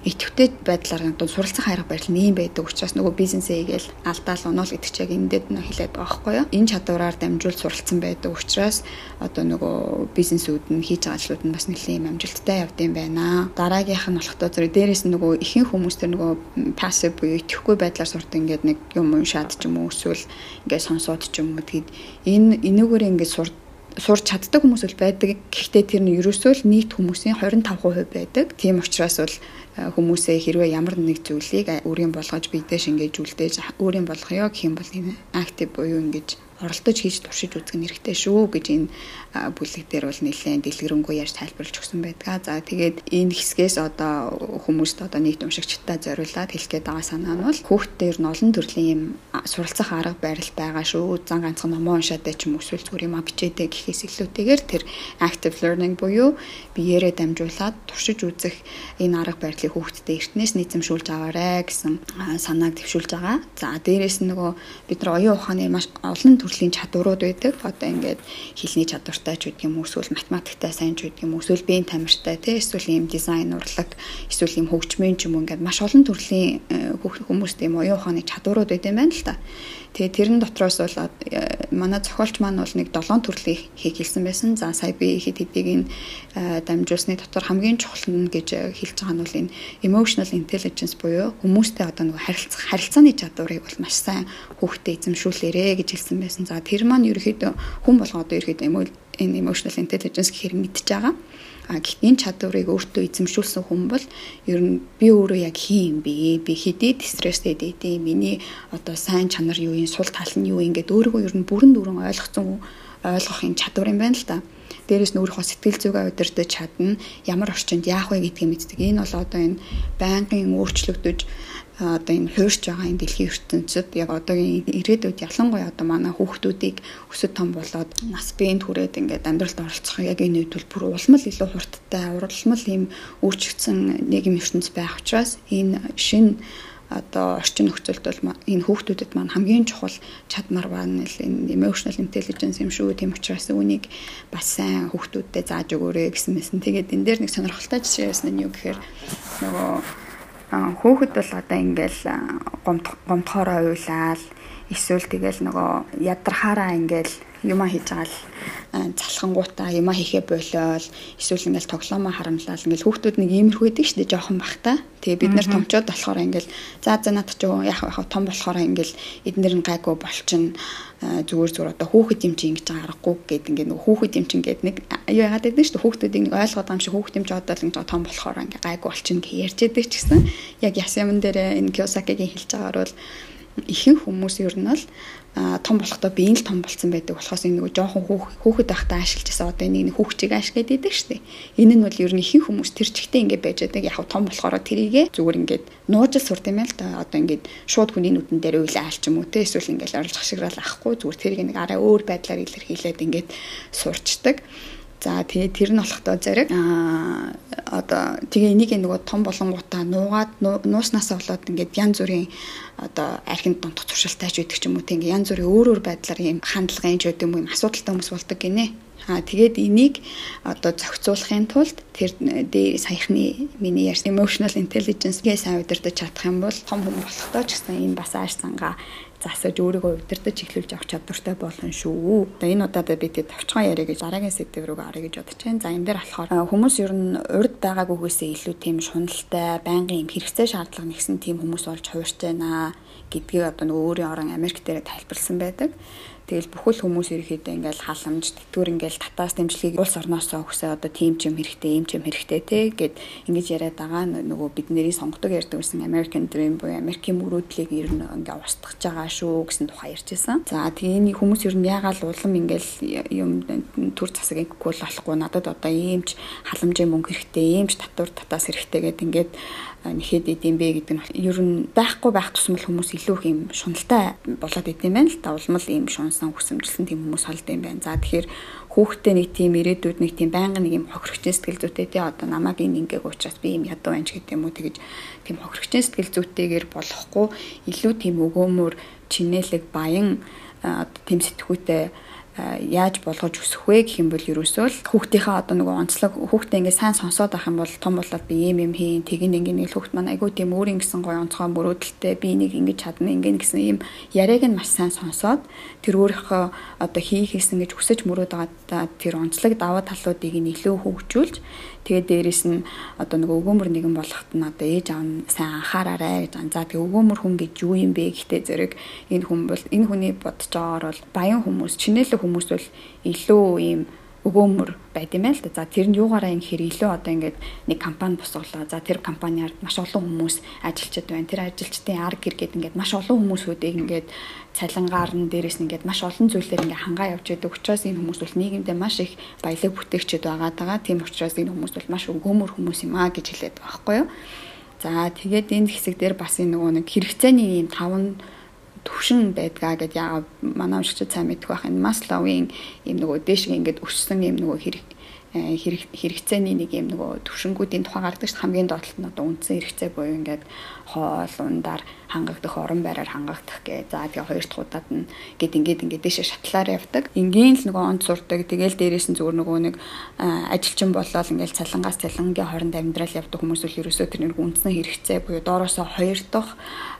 Speaker 3: идэвхтэй байдлаар одоо суралцах арга барил нэм байдаг учраас нөгөө бизнесээ игээл алдаал унаал гэдэг чиг энэдэд нь хэлээд байгаа байхгүй юу. Энэ чадвараар дамжуул суралцсан байдаг учраас одоо нөгөө бизнесүүд нь хийж байгаа ажлууд нь бас нэлийн амжилттай явдсан байна. Дараагийнх нь болохдоо зэрэг дээрээс нь нөгөө ихэнх хүмүүс төр нөгөө пассив буюу идэвхгүй байдлаар сурдаг ингээд нэг юм уншаад ч юм уу эсвэл ингээд сонсоод ч юм уу тэгэд энэ энэгээр ингээд сурд сурч чаддаг хүмүүс бол байдаг. Гэхдээ тэр нь ерөөсөө л нийт хүмүүсийн 25% байдаг. Тийм учраас бол хүмүүсээ хэрвээ ямар нэг зүйлийг өөрийн болгож бидээ шингээж үлдээж өөрийн болгоё гэх юм бол энэ актив буюу ингэж оролдож хийж туршиж үзэх нь хэрэгтэй шүү гэж энэ бүлэг дээр бол нэлээд дэлгэрэнгүй ярьж тайлбарлаж өгсөн байдаг. За тэгээд энэ хэсгээс одоо хүмүүст одоо нийт уншигчтай зориулаад хэлэх гээд байгаа санаа нь бол хүүхдээр нь олон төрлийн юм суралцах арга барил байгаа шүү. Зан ганцхан номоо уншаад ч юм эсвэл зүгээр юм бичээдэй гэхээс илүүтэйгээр тэр active learning буюу биеэрээ дамжуулаад туршиж үзэх энэ арга барилыг хүүхдэд эртнээс нийцэмшүүлж аваарэ гэсэн санааг төвшүүлж байгаа. За дээрэс нь нөгөө бид нар оюун ухааны маш олон төрлийн чадварууд байдаг. Одоо ингээд хэлний чадвартай ч уу эсвэл математиктай сайн ч уу эсвэл биеийн тамиртай тий эсвэл ийм дизайн урлаг эсвэл ийм хөгжмийн ч юм уу ингээд маш олон төрлийн э, хүмүүст ийм оюун ухааны чадварууд байдаг юм байна л та. Тэгээ тэрэн дотроос бол э, манай зохиолч маань бол нэг 7 төрлийн хийг хэлсэн байсан. За сая би хэд хэдийг нь э, дамжуулсны дотор хамгийн чухал нь гэж хэлж байгаа нь бол энэ emotional intelligence буюу хүмүүстэй одоо нэг харилцах харилцааны чадварыг бол маш сайн хүүхдэд эзэмшүүлээрэ гэж хэлсэн байсан. За тэр маань ерөөхдөө хүн болгоо одоо ерөөхдөө энэ emotional intelligence гэхээр мэдж байгаа. А гэхдээ энэ чадварыг өөртөө эзэмшүүлсэн хүн бол ер нь би өөрөө яг хин юм бэ? Би хэдий стресстэй дээ. Миний одоо сайн чанар юу юм, сул тал нь юу ингээд өөрийгөө ер нь бүрэн дүрэн ойлгоцсон ойлгохын чадвар юм байна л та. Дээрээс нь өөрийнхөө сэтгэл зүгээ удирдах чадна. Ямар орчинд яах вэ гэдгийг мэддэг. Энэ бол одоо энэ байнгын өөрчлөгдөж одоо энэ хуурч байгаа энэ дэлхийн ертөнцид яг одоогийн ирээдүйд ялангуяа одоо манай хүүхдүүдийг өсөд том болоод нас биеинд хүрээд ингээд амьдралд оролцох яг энэ үед бүр улмал илүү хурдтай уралмал ийм өөрчлөгдсөн нийгэм ертөнц байх учраас энэ шин одоо орчин нөхцөлд бол энэ хүүхдүүдэд маань хамгийн чухал чадмар л энэ emotional intelligence юм шүү. Тийм учраас үүнийг бас сайн хүүхдүүдтэй зааж өгөөрэй гэсэн мэсэн. Тэгээд энэ дээр нэг сонирхолтой жишээ байсан нь юу гэхээр нөгөө хөөхд бол одоо ингээл гомдохороо уйлаад эсвэл тэгэл нөгөө ядархаараа ингээл юма хийж байгаа л залхангуудаа юма хийхэ болоод эсвэл ингээл тоглоомоо харамлал ингээл хүүхдүүд нэг иймэрхүү байдаг шүү дээ жоохон бахта. Тэгээ бид нар томчууд болохоор ингээл за за над ч яг яг том болохоор ингээл эднэр нь гайгүй болчин зүгээр зүгээр одоо хүүхэд юм чи ингэж аргагүй гэд ингээд нэг хүүхэд юм чи ингээд нэг юу яагаад гэдэг нь шүү дээ хүүхдүүдийг нэг ойлгоод байгаа юм шиг хүүхэд юм чи одоо л ингэж том болохоор ингээд гайгүй болчин гэж ярьж байдаг ч гэсэн яг яс юм дээр энэ Киосакигийн хэлж байгаагаар бол ихэнх хүмүүс ер нь л том болохдоо би энэ л том болсон байдаг болохоос энэ нөгөө жоохон хүүхэд байхдаа ашиглаж байсан одоо нэг хүүхчийг ашиглаад идэг штеп. Энэ нь бол ер нь ихэнх хүмүүс тэр чигтээ ингэ байж байдаг. Яг том болохоор тэрийгэ зүгээр ингээд нуужил сурд юм л да. Одоо ингээд шууд хүний нүдэн дээр уйлаа алч юм уу те эсвэл ингээд орлох шиграл ахгүй зүгээр тэрийг нэг арай өөр байдлаар илэрхийлээд ингээд сурчдаг. За тэгээ тэр нь болохдоо зэрэг аа одоо тэгээ энийг нөгөө том болонгуудаа нуугаад нууснасаа болоод ингээд янз бүрийн одоо архинд донтох туршилтайч байдаг ч юм уу тийм янз бүрийн өөр өөр байдлаар юм хандлагын ч юм асуудалтай хүмүүс болдог гинэ. Аа тэгээд энийг одоо зохицуулахын тулд тэр дээр саяхны миний ярьсан emotional intelligence-гээ сайн удирдах чадах юм бол том хүн болохдоо ч гэсэн энэ бас ааш сангаа засаж өөрийгөө удирдах эхлүүлж авах чадвартай болно шүү. Одоо энэ удаад би тэг товчхон яриа гэж дараагийн сэдв рүү гарах гэж бодож байна. За энэ дээр болохоор хүмүүс ер нь урд байгаагүйгээсээ илүү тийм шуналтай, байнгын юм хэрэгцээ шаардлага нэгсэн тийм хүмүүс болж хувирч байна гэдгийг одоо нөгөө өөрийн орон Америк дээр тайлбарлсан байдаг. Тэгэл бүхэл хүмүүс ерөөхдөө ингээл халамж тэтгэр ингээл татаас дэмжлэгийг улс орноосоо өгсөө одоо тийм ч юм хэрэгтэй, ийм ч юм хэрэгтэй те гэд ингэж яриад байгаа. Нөгөө бид нэрийн сонгодог ярьдаг гэсэн American Dream буюу Америкийн мөрөөдлийг ер нь ингээ устгах байгаа шүү гэсэн тухай ярьжсэн. За тэгээ энэ хүмүүс ер нь яагаад улам ингээл юм төр засаг инггүй болохгүй? Надад одоо ийм ч халамжийн мөнгө хэрэгтэй, ийм ч татвар татаас хэрэгтэй гэд ингээд нэхэд идэм бэ гэдэг нь ер нь байхгүй байх тусмал хүмүүс илүү их юм шуналтай болоод идэм байна л та улмал ийм шунсан хүсэмжилсэн тийм хүмүүс холд юм байна. За тэгэхээр хүүхдээ нэг тийм ирээдүйд нэг тийм байнга нэг юм хохирогчийн сэтгэл зүйтэй тий. Одоо намайг энэ ингээг уучраас би юм ядуу байна ч гэдэг юм уу тэгэж тийм хохирогчийн сэтгэл зүйтэйгээр болохгүй. Илүү тийм өгөөмөр чинэлэг баян тийм сэтгүүтэй яаж болгож өсөх вэ гэх юм бол ерөөсөө л хүүхдийнхээ одоо нөгөө онцлог хүүхдээ ингээ сайн сонсоод авах юм бол том болоод би юм юм хийн тэгин ингээ нэг хүүхд маань айгүй тийм өөрийн гэсэн гоё онцгой мөрөөдөлтэй би энийг ингэж чадна ингээ гэсэн ийм яриаг нь маш сайн сонсоод тэр өөрийнхөө одоо хийх гэсэн гэж хүсэж мөрөөд байгаа тэр онцлог даваа талуудыг нь илүү хөгжүүлж Тэгээд дээрэс нь одоо нөгөө өгөөмөр нэгэн болоход нь одоо ээж аав нь сайн анхаараарай гэж ан. За тэг өгөөмөр хүн гэж юу юм бэ гэхдээ зэрэг энэ хүн бол энэ хүний бодож байгаагаар бол баян хүмүүс, чинэлэг хүмүүс бол илүү ийм өгөөмөр байд юм байл та. За тэр нь юугаараа ингэхэр илүү одоо ингээд нэг компани босголоо. За тэр компаниар маш олон хүмүүс ажилчид байна. Тэр ажилчдын арг гэр гээд ингээд маш олон хүмүүсүүдийг ингээд цалингаар нь дээрээс нь ингээд маш олон зүйлээр ингээд хангаа явж байдаг. Учраас энэ хүмүүс бол нийгэмдээ маш их баялаг бүтээгчид байгаа даа. Тийм учраас энэ хүмүүс бол маш өгөөмөр хүмүүс юм аа гэж хэлээд байгаа байхгүй юу? За тэгээд энэ хэсэг дээр бас энэ нөгөө нэг хэрэгцээний юм таван төвшин байдгаа гэд яагаад манай уншигчид сайн мэдэх байх энэ Масловын ийм нөгөө дээшг ингээд өссөн ийм нөгөө хэрэг хэрэгцээний нэг юм нөгөө төвшингүүдийн тухай гардаг ш хамгийн доотлолт нь одоо үндсэн хэрэгцээ буюу ингээд хоол ундаар хангагдах орон байраар хангагдах гэ. За тэгээ хоёр дахь удаад нь гээд ингээд ингээд дэше шатлаар явдаг. Ингийн л нөгөө онц сурдаг. Тэгээл дээрээс нь зүгээр нөгөө нэг ажилчин болоод ингээд цалангаас цалангийн хооронд амьдрал явдаг хүмүүс үл ерөөсөө тэр нэг үндсэн хэрэгцээ буюу доороосоо хоёр дахь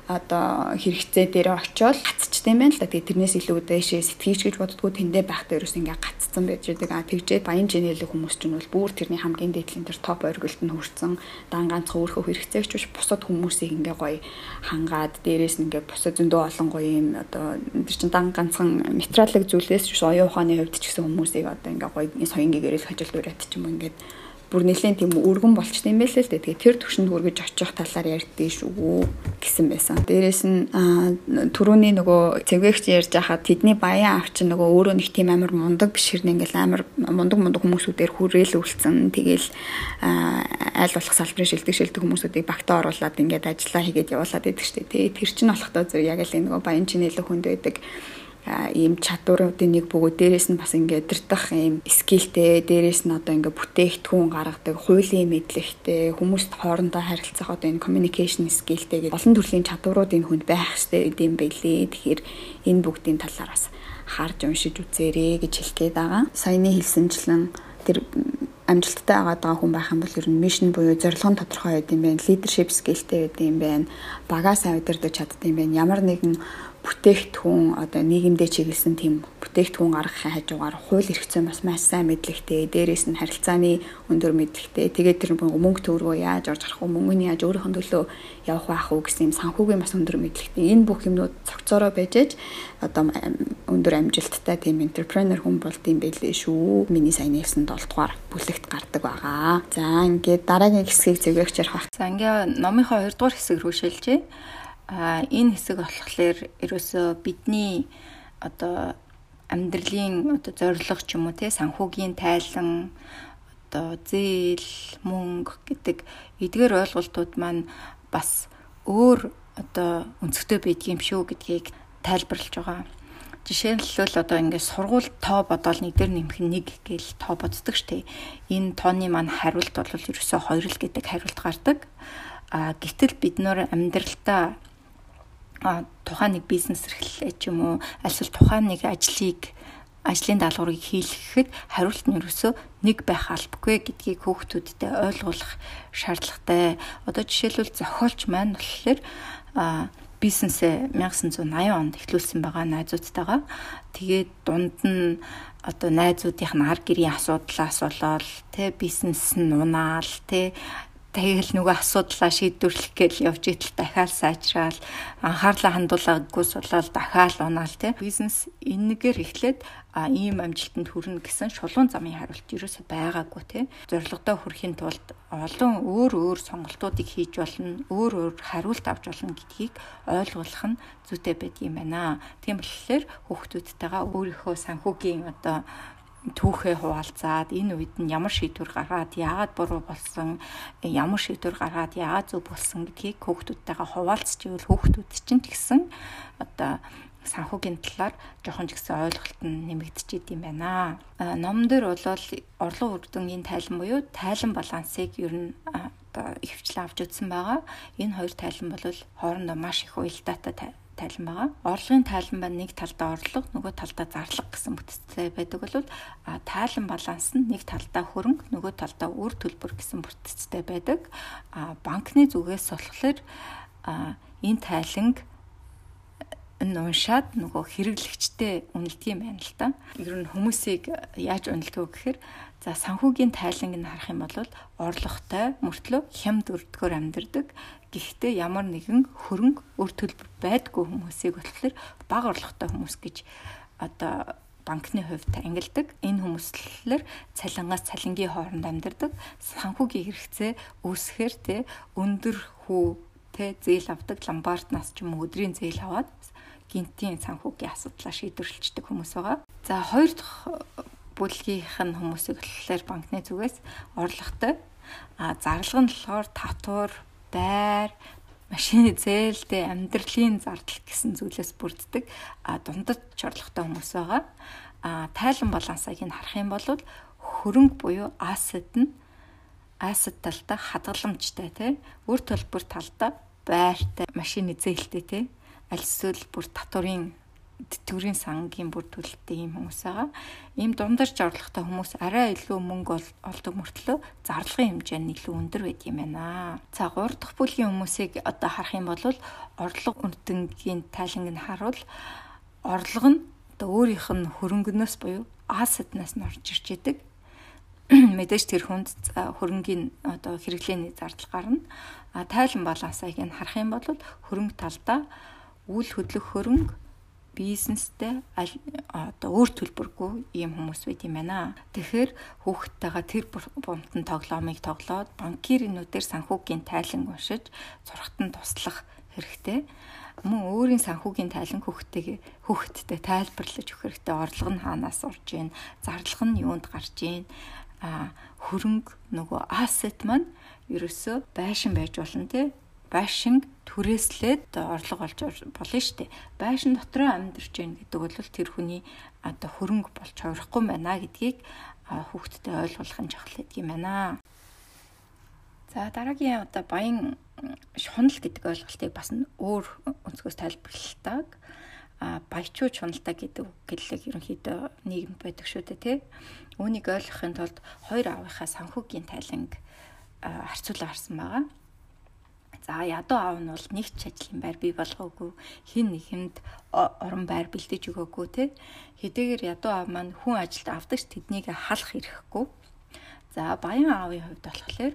Speaker 3: одоо хэрэгцээ дээр очиод гацчтай юм байна л да. Тэгээ тэрнээс илүү дэшээ сэтгэж гэж боддгоо тэндэ байхдаа ерөөс ингээ гаццсан байж байгаа. А тэгжээд баян жинэлэг хүмүүс ч нь бол бүр тэрний хамгийн дээдлийн тэр топ оргилд нь хүрсэн дан ганцхан өөрхөө хэрэгцээгч биш бусад хүмүүсийг ингээ гоё хангаад дээрээс нь ингээ бусад зөндөө олон гоё юм одоо тэр чин дан ганцхан материалын зүйлээс биш оюун ухааны хувьд ч гэсэн хүмүүсийг одоо ингээ гоё соён гэгэрээс хожил дураад ч юм ингээ бүр нэлээд тийм өргөн болчтой юм байлээ л дээ. Тэгээ тэр төвшөнд хүргэж очих талаар ярьдээ шүү гэсэн байсан. Дээрээс нь түрүүний нөгөө цэвгэгч ярьж хахад тэдний баян авч нөгөө өөрөө нэг тийм амар мундаг биш хэрнээ ингээл амар мундаг мундаг хүмүүсүүдээр хүрээл үлдсэн. Тэгээл айл болох салбарын шилдэг шилдэг хүмүүсүүдийг багтаа оруулаад ингээд ажиллаа хийгээд явуулаад байдаг шүү дээ. Тэр чинь болохдоо зөв яг л нөгөө баян чинэлэг хүнд байдаг ийм чадваруудын нэг бөгөө дээрэс нь бас ингээд дэрдах ийм скилтэй дээрэс нь одоо ингээд бүтээгдэхүүн гаргадаг хуулийн мэдлэгтэй хүмүүст хоорондоо харилцах одоо энэ communication skillтэй гэдэг олон төрлийн чадварууд энэ хүнд байх хэрэгтэй гэдэм байлээ. Тэгэхээр энэ бүгдийн талаар бас харж уншиж үзээрэй гэж хэлгээд байгаа. Саяны хэлсэнчлэн тэр амжилттай байгаа хүн байх юм бол ер нь мишн буюу зорилго нь тодорхой байд юм байна. Leadership skillтэй байд юм байна. Багаа сайн удирдах чаддаг юм байна. Ямар нэгэн бүтээгдэхүүн одоо нийгэмдээ чиглэсэн тийм бүтээгдэхүүн гаргахын хажуугаар хууль эрх зүйн бас маш сайн мэдлэгтэй. Дээрээс нь харилцааны өндөр мэдлэгтэй. Тэгээд тэр мөнгө төгрөгөө яаж орж гарах вэ? Мөнгөний яаж өөрийнхөө төлөө явах байх уу гэсэн юм санхүүгийн бас өндөр мэдлэгтэй. Энэ бүх юмнууд цогцороо байж одоо өндөр амжилттай тийм энтерпренер хүн болд юм байлээ шүү. Миний сайн нээсэн 7 дугаар бүлэгт гардаг байгаа. За ингээд дараагийн хэсгийг зөвгөөгч ярих бах.
Speaker 2: За ингээ номынхоо 2 дугаар хэсэг рүү шилжээ а энэ хэсэг болохоор ерөөсөө бидний одоо амьдралын одоо зорилго ч юм уу те санхүүгийн тайлан одоо зээл мөнгө гэдэг эдгээр ойлголтууд маань бас өөр одоо өнцгтэй байдгийм шүү гэдгийг тайлбарлаж байгаа. Жишээлбэл одоо ингээд сургууль тоо бодоол нэг дээр нэмэх нэг гээл тоо боддог штеп. Энэ тооны маань хариулт бол ерөөсөө 2 л гэдэг хариулт гардаг. А гэтэл бид нөр амьдралдаа тухайн нэг бизнес эрхлэлээ ч юм уу альсвал тухайн нэг ажлыг ажлын даалгаврыг хийлгэхэд хариулт нь ерөөсөө нэг байх албагүй гэдгийг хүүхдүүдтэй ойлгуулах шаардлагатай. Одоо жишээлбэл зохиолч маань болохоор бизнесээ 1980 онд эхлүүлсэн байгаа найзуудтайгаа. Тэгээд дунд нь одоо найзуудынх нь ар гэрийн асуудлаас болоод тэ бизнес нь унаал тэ тэгэл нөгөө асуудлаа шийдвэрлэх гээл явж идэл дахиад сайжраал анхаарлаа хандуулаагүйс болоод дахиад унаал тий бизнес энэгээр эхлээд а ийм амжилтанд хүрнэ гэсэн шулуун замын хариулт ерөөсөй байгаагүй тий зорилгодоо хүрэхин тулд олон өөр өөр сонголтуудыг хийж болно өөр өөр хариулт авч болно гэдгийг ойлгуулах нь зүйтэй байдгийм байна. Тийм болохоор хүүхдүүдтэйгээ өөрийнхөө санхүүгийн одоо түүхээ хуваалцаад энэ үед нь ямар шийдвэр гаргаад яагаад буруу болсон ямар шийдвэр гаргаад яагаад зөв болсон гэдгийг хүүхдүүдтэйгээ хуваалцж ивэл хүүхдүүд чинь тэгсэн одоо санхүүгийн талаар жоохон ч гэсэн ойлголт нь нэмэгдчихэд юм байна. Ном дээр бол орлого үрдэнгийн тайлан буюу тайлан балансыг ер нь одоо ихвчлэн авч үзсэн байгаа. Энэ хоёр тайлан бол хоорондоо маш их уялдаатай тайлан байгаа. Орлогын тайлан ба нэг талдаа орлого, нөгөө талдаа зарлага гэсэн бүтцтэй байдаг бол тайлан баланс нь нэг талдаа хөрөнгө, нөгөө талдаа үр төлбөр гэсэн бүтцтэй байдаг. Банкны зүгээс болохоор энэ тайланг энэ уншаад нөгөө хэрэглэгчтэй үнэлдэг юм байна л та. Ер нь хүмүүсийг яаж үнэлдэг гэхээр За санхүүгийн тайланг нь харах юм бол орлоготой мөртлөө хямд өрдгөөр амьдардаг. Гэхдээ ямар нэгэн хөрөнгө өр төлбөр байдгүй хүмүүсийг болохоор бага орлоготой хүмүүс гэж одоо банкны хувьд ангилдаг. Энэ хүмүүслэр цалингаас цалингийн хооронд амьдардаг. Санхүүгийн хэрэгцээ үүсэхээр те өндөр хүү те зээл авдаг ламбарднаас ч юм өдрийн зээл аваад гинтийн санхүүгийн асуудлаа шийдвэрлэждэг хүмүүс байгаа. За хоёр дахь бүлгийнх нь хүмүүсийг болохоор банкны зүгээс орлоготой. А зарлага нь болохоор татвар, байр, машины зээлдээ амьдралын зардал гэсэн зүйлээс бүрддэг. А дундад орлоготой хүмүүс байгаа. А тайлан балансыг нь харах юм бол хөрөнгө буюу asset нь asset талдаа хадгаламжтай тий. Үр төлбөр талдаа байртай, машины зээлтэй тий. Аль эсвэл бүр татварын тэтгэврийн сангийн бүр төлөлттэй ийм хүмүүс байгаа. Ийм дундарч орлоготой хүмүүс арай илүү мөнгө олдог мөртлөө зарлагын хэмжээ нь илүү өндөр байд юм байна. За 3 дахь бүлгийн хүмүүсийг одоо харах юм бол орлого үнэтэнгийн тайланг нь харуул орлого нь одоо өөрийнх нь хөрөнгөнөөс буюу асетнаас нь орж ирж идэг. Мэдээж тэр хүнд хөрөнгийн одоо хэрэглээний зардал гарна. А тайлан балансыг нь харах юм бол хөрөнгө талдаа үйл хөдлөх хөрөнгө бизнестэй одоо өөр төлбөргүй ийм хүмүүс байт юм байна. Тэгэхээр хүүхдтэйгээ тэр бунтан тоглоомыг тоглоод банкиринуудээр санхүүгийн тайлан уншиж зургатан туслах хэрэгтэй. Мөн өөрийн санхүүгийн тайлан хүүхдтэйгээ хүүхдтэй тайлбарлаж өгөх хэрэгтэй. Орлого нь хаанаас урж ийн, зарлага нь юунд гарч ийн, хөрөнгө нөгөө asset маань ерөөсөө байшин байж болно те байшин түрээслээд орлого олж болно шүү дээ. Байшин дотроо амьдарч гин гэдэг бол тэр хүний одоо хөрөнгө болж хувирахгүй байна гэдгийг хүүхдэд ойлгуулах нь чухал гэдэг юм байна. За дараагийн одоо баян шунал гэдэг ойлголтыг бас өөр өнцгөөс тайлбарладаг. А баячуу чуналтай гэдэг гэллэг ерөнхийдөө нийгэмд байдаг шүү дээ тий. Үүнийг ойлгохын тулд хоёр аавынхаа санхүүгийн тайланг харьцуулаа харсан байгаа. За ядуу аав нь бол нэг ч ажлын байр бий болгоогүй хин нэгэнд орон байр бэлдэж өгөөгүй те хэдийгээр ядуу аав маань хүн ажилд авдагч тэднийг халах ирэхгүй за баян аавын хувьд болохоор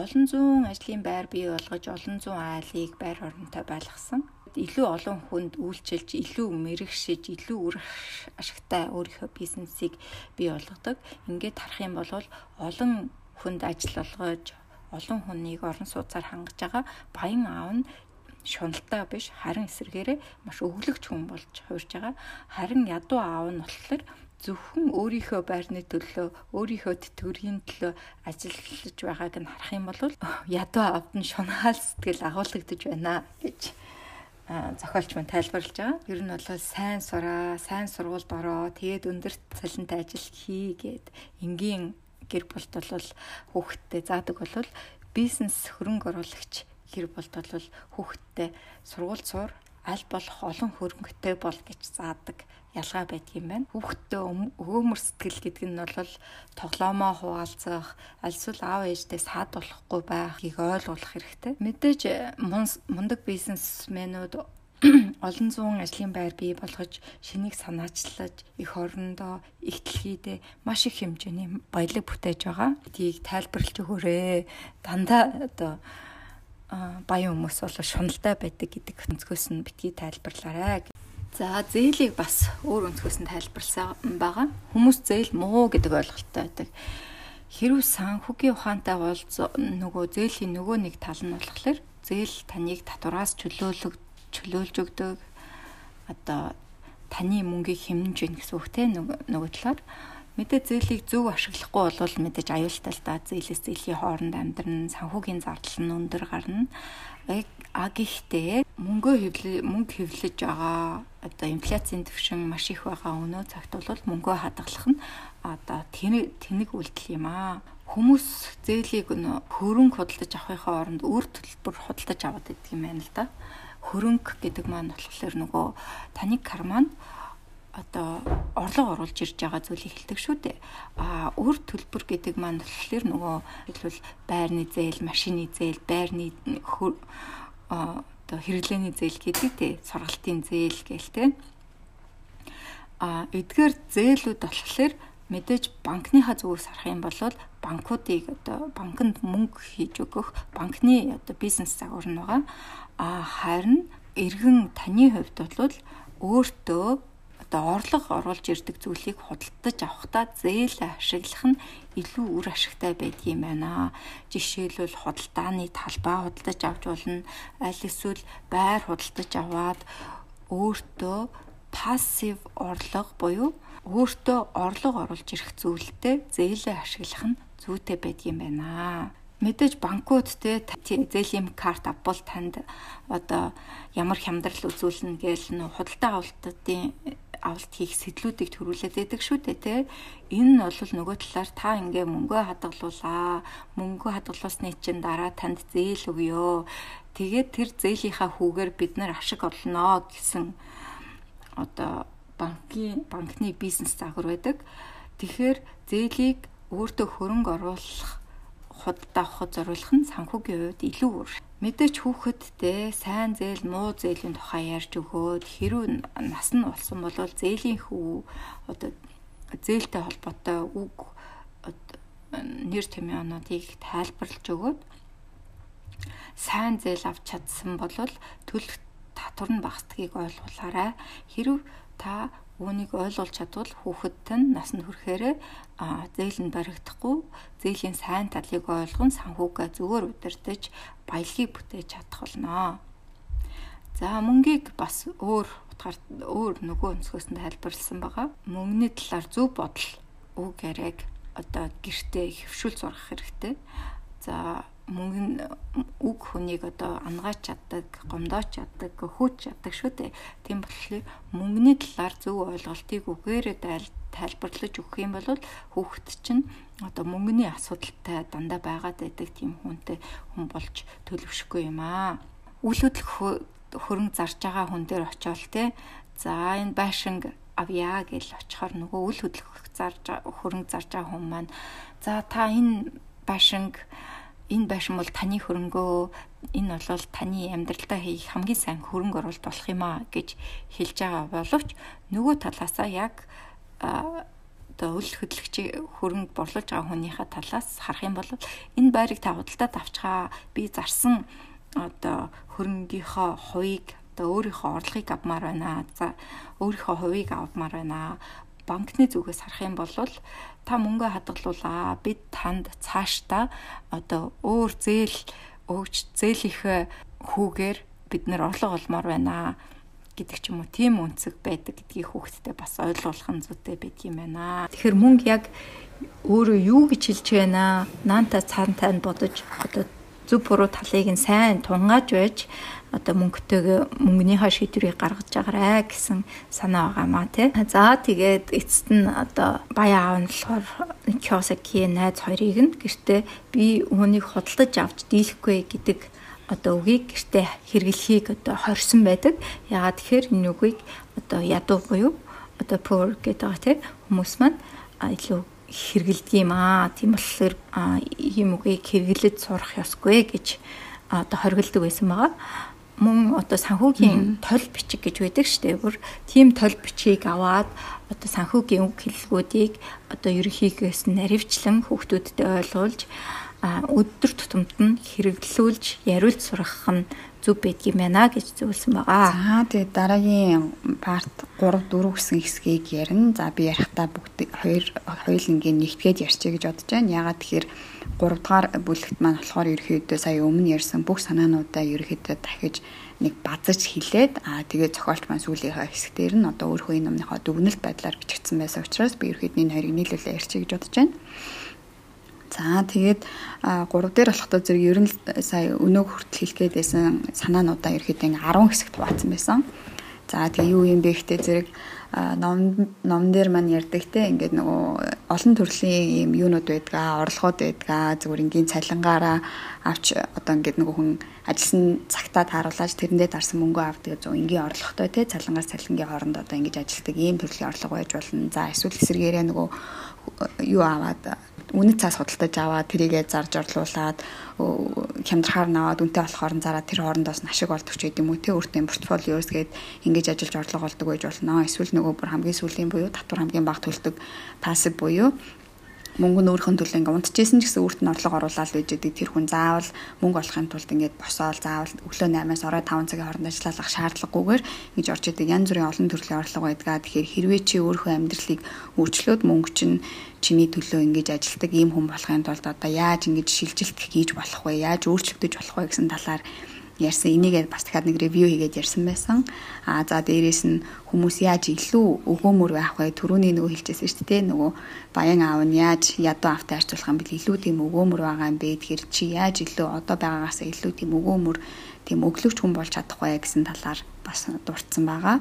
Speaker 2: олон зуун ажлын байр бий болгож олон зуун айлыг байр оронтой байлгасан. Илүү олон хүнд үйлчилж илүү мэрэгшиж илүү үр ашигтай өөрийнхөө бизнесийг бий болгодог. Ингээд харах юм бол олон хүнд ажил олгож олон хүнийг орон сууцаар хангаж байгаа баян аав нь шуналтай биш харин эсэргээрээ маш өвлөгч хүн болж хуурж байгаа. Харин ядуу аав нь болохоор зөвхөн өөрийнхөө байрны төлөө өөрийнхөө тэтгэврийн төлөө ажиллаж байгааг нь харах юм бол ядуу аавд нь шунаал сэтгэл агуулгадж байна гэж зохиолч мань тайлбарлаж байгаа. Ер нь бол сайн сураа, сайн сургуульд ороо, тэгээд өндөрт цалинтай ажил хий гэд энгийн гэр бүлд бол хүүхэдтэй заадаг бол бизнес хөрөнгө оруулагч гэр бүлд бол хүүхэдтэй сургууль суур аль болох олон хөрөнгөтэй бол гэж заадаг ялгаа байдаг юм байна. Хүүхдтэй өөмөр сэтгэл гэдэг нь бол тоглоомоо хуваалцах, альсвал аав ээжтэй саад болохгүй байхыг ойлгуулах хэрэгтэй. Мэдээж мундаг бизнесмэнүүд олон зуун ажлын байр бий болгож шинийг санаачлаж их орондоо их дэлхийдээ маш их хэмжээний баялаг бүтээж байгаа. Тийг тайлбарлаж өгөөрэй. Дандаа одоо баян хүмүүс бол шуналтай байдаг гэдэг өнцгөөс нь битгий тайлбарлаарай. За зээлийг бас өөр өнцгөөс нь тайлбарласан байгаа. Хүмүүс зээл муу гэдэг ойлголттой байдаг. Хэрв санхүүгийн ухаантай бол нөгөө зээлийн нөгөө нэг тал нь болохоор зээл таныг татвараас чөлөөлөг чөлөөлж өгдөг. Одоо таны мөнгийг хэмнэж гин гэсэн үг те нөгөө талаар. Мэдээ зээлийг зөв ашиглахгүй бол мэдээж да. Зээлээс зээлийн хооронд амьдран санхүүгийн зардал нь өндөр гарна. А гэхдээ мөнгөө хэвлээ мөнгө хэвлэж байгаа одоо инфляцийн түвшин маш их байгаа өнөө цагт бол мөнгөө хадгалах нь одоо тэнэг тэнэг үйлдэл юм аа. Хүмүүс зээлийг хөрөнгө худалдаж авахынхаа оронд өөр төлбөр худалдаж аваад байдаг юм байна л да хөрөнгө гэдэг маань болохоор нөгөө таны карманд одоо орлого оруулж ирж байгаа зүйлийг хэлдэг шүү дээ. А өөр төлбөр гэдэг маань болохоор нөгөө хэлбэл байрны зээл, машины зээл, байрны одоо хэрэглээний зээл гэдэг дээ. Сургалтын зээл гээл тэ. А эдгээр зээлүүд болохоор мэдээж банкныхаа зүгээс харах юм бол банкуудыг одоо банкнд мөнгө хийж өгөх банкны одоо бизнес загвар нь байгаа. А харин иргэн таны хувьд бол өөртөө одоо орлого оруулж ирдэг зүйлийг худалдаж авахдаа зээлээ ашиглах нь илүү үр ашигтай байдгийм байна. Жишээлбэл худалдааны талбай худалдаж авч болно. Аль эсвэл байр худалдаж аваад өөртөө пассив орлого буюу өөртөө орлого оруулж ирэх зүйлтэй зээлээ ашиглах нь зүйтэй байдгийм байна мэдээж банкуд те зээлийн карт авбал танд одоо ямар хямдрал үзүүлнэ гээл нөө худалдаа авалтын авалт хийх сэтлүүдийг төрүүлээд байдаг шүү дээ те. Энэ нь бол нөгөө талаар та ингээ мөнгөө хадгалуулаа мөнгөө хадгалуулсны чинь дараа танд зээл өгөө тэгээд тэр зээлийнхаа хүүгээр бид нар ашиг олно гэсэн одоо банкны банкны бизнес загвар байдаг. Тэгэхээр зээлийг өөртөө хөрөнгө оруулах худалдаа авахд зориулах нь санхүүгийн хувьд илүү өөр. Мэдээч хүүхэдтэй сайн зээл, муу зээлийн тухай ярьж өгөөд хэрүү нас нь болсон бол зээлийн хүү одоо зээлтэй холбоотой үг нэр томьёонуудыг тайлбарлаж өгөөд сайн зээл авч чадсан бол төлөх татвар нь багасдгийг ойлгуулаарай. Хэрв та Үүнийг ойлгуулж чадвал хүүхэдт нь насанд хүрэхээр зээл нь баригдахгүй, зээлийн сайн талыг ойлгон санхүүгээ зөвөр удирдах, баялагийг бүтээж чадах болно. За мөнгийг бас өөр утгаар өөр нөгөө өнцгөөс нь тайлбарлсан байгаа. Мөнгөний талаар зөв бодол үг яриаг одоо гэртээ хөвшүүл зурах хэрэгтэй. За мөнгө үг хүнийг одоо ангааж чаддаг, гомдооч чаддаг, хөөж чаддаг шүү дээ. Тийм болохоор мөнгөний талаар зөв ойлголтыг үгээрээ тайлбарлаж өгөх юм бол хүүхэд чинь одоо мөнгөний асуудалтай дандаа байгаад байдаг тийм хүнтэй хүн болж төлөвшөхгүй юм аа. Үл хөдлөх хөрөнгө зарж байгаа хүн дээр очиол те. За энэ байшинг авъя гэж очихоор нөгөө үл хөдлөх зарж хөрөнгө зарж байгаа хүн маань за та энэ байшинг энэ байшин бол таны хөрөнгөө энэ бол таны амьдралдаа хийх хамгийн сайн хөрөнгө оруулалт болох юм а гэж хэлж байгаа боловч нөгөө талаасаа яг одоо үл хөдлөгч хөрөнгө борлуулж байгаа хүнийхээ талаас харах юм бол энэ байрыг та худалдаад авчгаа би зарсан одоо хөрөнгийнхөө хувийг одоо өөрийнхөө орлогыг авмаар байна. За өөрийнхөө хувийг авмаар байна. Банкны зүгээс харах юм бол та мөнгө хадгалуулаа бид танд цаашдаа одоо өөр зээл өгч зээлийнхээ хүүгээр бид нэр орлого олмоор байна гэдэг ч юм уу тийм үнцэг байдаг гэдгийг хүүхдэд бас ойлгуулах нь зүйтэй байдаг юм байна. Тэгэхээр мөнгө яг өөрөө юу гэж хэлж байна? Наанта цаантай нь бодож одоо зөв буруу талыг нь сайн тунгааж байж одоо мөнгөтэйг мөнгөнийхөө шийдвэрийг гаргаж байгаарэ гэсэн санаа байгаа маа тий. За тэгээд эцэст нь одоо баяа аав нь болохоор Кёсаки найз хоёрыг нь гэртээ би үүнийг худалдаж авч дийлэхгүй гэдэг одоо үгийг гэртээ хэрэглэхийг одоо хорьсон байдаг. Яагаад тэгэхээр энэ үгийг одоо ядуу буюу одоо poor гэдэг тий хүмүүс маань илүү хэрэгэлдэг юм аа. Тийм болохоор ийм үгийг хэрэглэж сурах ёсгүй гэж одоо хоригддаг байсан байгаа мөн одоо санхүүгийн тол бичиг гэж байдаг шүү дээ. Бүр тийм тол бичгийг аваад одоо санхүүгийн үг хэллгүүдийг одоо ерөнхийгээс наривчлан хүүхдүүдтэй ойлгуулж өдөр тутамд нь хэрэглүүлж яриулж сургах нь зүв байдгийм байна гэж зөвлөсөн байгаа.
Speaker 3: За тэгээд дараагийн парт 3 4 гэсэн хэсгийг ярина. За би ярихдаа бүгд хоёр хоёулангийн нэгтгээд ярьчих гэж бодож байна. Ягаад тэгэхээр 3 дугаар бүлэгт маань болохоор ерөөхдөө сая өмнө ярьсан бүх санаануудаа ерөөхдөө дахиж нэг базаж хилээд аа тэгээд зохиолч маань сүүлийнхаа хэсгээр нь одоо өөрөө энэ номныхоо дүгнэлт байдлаар бичигдсэн байсан учраас би ерөөхдөө энэ хоёрыг нийлүүлээ ярьчих гэж бодож байна. За тэгээд 3 дээр болохдоо зэрэг ер нь сая өнөөг хүртэл хэлэх гээд байсан санаануудаа ерөөхдөө 10 хэсэгт хуваацсан байсан. За тэгээ юу юм бэ гэхдээ зэрэг ном ном дээр маань ярьдаг те ингээд нөгөө олон төрлийн юм юунууд байдгаа орлогод байдгаа зүгээр ингийн цалингаараа авч одоо ингээд нөгөө хүн ажилласан цагтаа тааруулж тэрэндээ дарсан мөнгөө авдаг зөв ингийн орлоготой те цалингаас цалингийн хооронд одоо ингэж ажилтдаг ийм төрлийн орлого байж болно за эсвэл эсэргээрээ нөгөө юу аваад үнэт цаас худалдаж аваад тэрийгээ зарж орлуулад хямдрахаар наваад үнэтэй болохоор зараад тэр хоорондоос ашиг олдог ч гэдэм үү те өөртөө портфолиос гээд ингэж ажиллаж орлого олдог байж болно. Эсвэл нөгөө бүр хамгийн сүүлийн буюу татвар хамгийн бага төлдөг пассив буюу мөнгө нь өөрхөн төлөө ингээ унтчихсэн ч гэсэн өөрт нь орлого оруулаад байж байгаа. Тэр хүн заавал мөнгө олохын тулд ингээд босоол заавал өглөө 8-аас орой 5 цагийн хооронд ажиллах шаардлагагүйгээр ингэж орж идэг. Янз бүрийн олон төрлийн орлого байдгаа тэгэхээр хэрвээ чи өөрийнхөө амьдралыг өөрчлөөд мөнгө чинь чиний төлөө ингэж ажилтдаг ийм хүн болохын тулд одоо яаж ингэж шилжилт хийж болох вэ? Яаж өөрчлөгдөж болох вэ гэсэн талаар ярьсан. Энийгээ бас дахиад нэг ревю хийгээд ярьсан байсан. Аа за дээрэс нь хүмүүс яаж илүү өгөөмөр байх вэ? Төрөний нөгөө хэлжсэн шүү дээ. Нөгөө баян аав нь яаж ядуу автаа харьцуулах юм бэл илүү тийм өгөөмөр байгаа юм бэ? Тэгэхээр чи яаж илүү одоо байгаагаас илүү тийм өгөөмөр тийм өглөгч хүн болж чадах вэ гэсэн талаар бас дурдсан байгаа.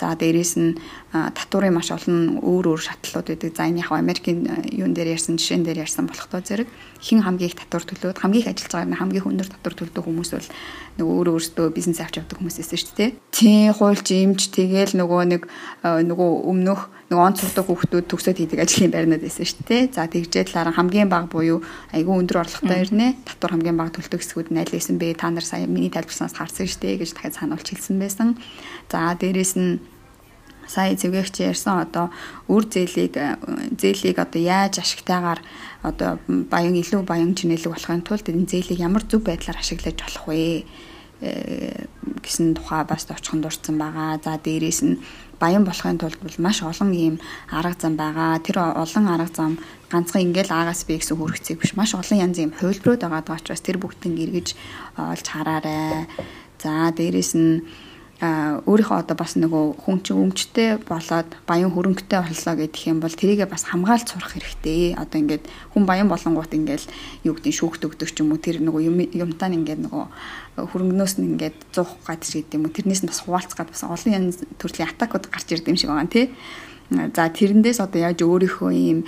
Speaker 3: За дээрэс нь татварын маш олон өөр өөр шатлалууд байдаг. За энэ яг Америкийн юун дээр ярьсан жишээн дээр ярьсан болох тоо зэрэг хин хамгийн их татвар төлөөд хамгийн их ажиллаж байгаа хамгийн өндөр татвар төлдөг хүмүүс бол нөгөө өөр өөртөө бизнес авч явдаг хүмүүс эсэ шүү дээ. Тий хуульч имж тэгэл нөгөө нэг нөгөө өмнөх нөгөө онц сурдаг хүүхдүүд төгсөөд хийдэг ажлын байрнууд байсан шүү дээ. За тэгжээ талаараа хамгийн бага буюу айгүй өндөр орлоготой ирнэ. Татвар хамгийн бага төлдөг хэсгүүд нь аль байсан бэ? Та нар сая миний тайлбарснаас харсан шүү дээ гэж дахиад сануулж хэлсэн байсан. За дээрэс нь сая зөвгөгч ярьсан одоо үр зээлийг зээлийг одоо яаж ашигтайгаар одоо баян илүү баян чинэлэг болохын тулд энэ зээлийг ямар зөв байдлаар ашиглаж болох вэ э, гэсэн тухай бас товчхон дурдсан байгаа. За дээрэс нь баян болохын тулд бол маш олон ийм арга зам байгаа. Тэр олон арга зам ганцхан ингээл аагаас би гэсэн хүрхцэг биш. Маш олон янзын ийм хувилбарууд байгаа учраас тэр бүгдийг эргэж олж хараарай. За дээрэс нь өөрийнхөө одоо бас нөгөө хүн чинь өмчтэй болоод баян хөрөнгөтэй боллоо гэдэг юм бол тэрийгээ бас хамгаалж сурах хэрэгтэй. Одоо ингээд хүн баян болонгууд ингээд юу гэдэг шүүхт өгдөг ч юм уу тэр нөгөө юм юмтаа ингээд нөгөө хөрөнгнөөс нь ингээд зуух гадж гэдэг юм уу тэрнээс нь бас хуваалцах гад бас олон янз төрлийн атакууд гарч ирдэг юм шиг байгаа тий. За тэрэндээс одоо яаж өөрийнхөө ийм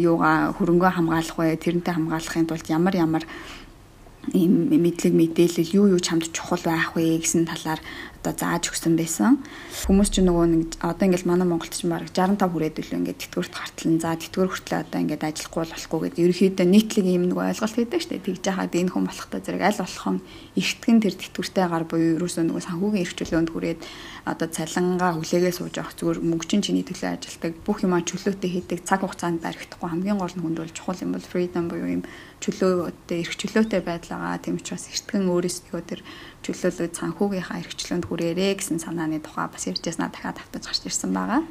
Speaker 3: юугаа хөрөнгөө хамгаалах вэ? Тэрнтэй хамгаалахын тулд ямар ямар ийм мэдлэг мэдээлэл юу юу чамд чухал байх вэ гэсэн талаар одоо зааж өгсөн байсан. Хүмүүс ч нөгөө нэг одоо ингээл манай Монголд ч баг 65 хүрээд илүү ингээд тэтгэврт гартлан за тэтгэвэр хүртлээ одоо ингээд ажиллахгүй болохгүй гэдэг ерөөхдөө нийтлэг юм нэг ойлголт хийдэг шүү дээ. Тэгж яхад энэ хүн болохтой зэрэг аль болохон эртгэн тэр тэтгэвртэйгаар буюу ерөөсөө нөгөө санхүүгийн эрхчлөөнд хүрээд одоо цалингаа хүлээгээ сууж авах зүгээр мөнгөчин чиний төлөө ажилдаг бүх юмаа чөлөөтэй хийдэг цаг хугацаанд баригдахгүй хамгийн гол нь хүнд бол чухал юм бол freedom буюу юм чөлөөтэй эрх чөлөөтэй байдал байгаа. Тийм учраас эртгэн өөрөөсөө тэр чөлөөлөд санхүүгийнхаа эрхчлөөнд хүрээрээ гэсэн санааны тухай бас ярьжсэнаа дахиад автаж гарч ирсэн байгаа.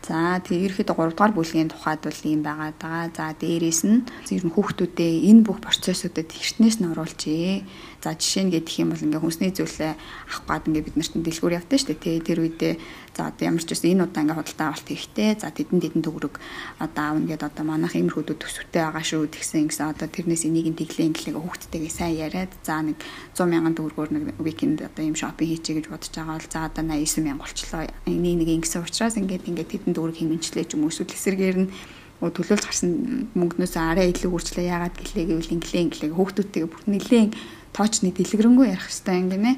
Speaker 3: За тэгээ ерөөхдөө 3 дугаар бүлгийн тухайд бол ийм байгаа даа. За дээрээс нь ер нь хүүхдүүдээ энэ бүх процессуудад эртнээс нь оруулжээ. За жишээ нь гэх юм бол ингээ хүнсний зүйлээ авах гад ингээ бид нарт дэлгүүр явдаг шүү дээ. Тэр үедээ за одоо ямар ч байсан энэ удаа ингээ худалдаа авалт хийхтэй. За тэдэн тэдэн төгрөг одоо аавна гэдээ одоо манайх иймэрхүүдүүд төсөвтэй байгаа шүү тэгсэн гэсэн одоо тэрнээс энийг нь тэглээ инглээ хүүхдтэйгээ сайн яриад за нэг 100 мянган төгрөгөөр нэг викенд одоо ийм шопинг хийчихье гэж бодож байгаа бол за одоо 89 мянга болчлоо. Энийг нэг ингэсэн учраас ингээд ингээд тэдэн төгрөг хэмжлээ ч юм уу эсвэл эсэргээр нь төлөөлж гарсан мөнгнөөс арай илүү үрчлээ яагаад гэлээ гэвэл инглээ инглээ хүүхдүүдтэйгээ бүр нэлээд тоочны дэлгэрэнгүй ярих хэрэгтэй юм гинэ.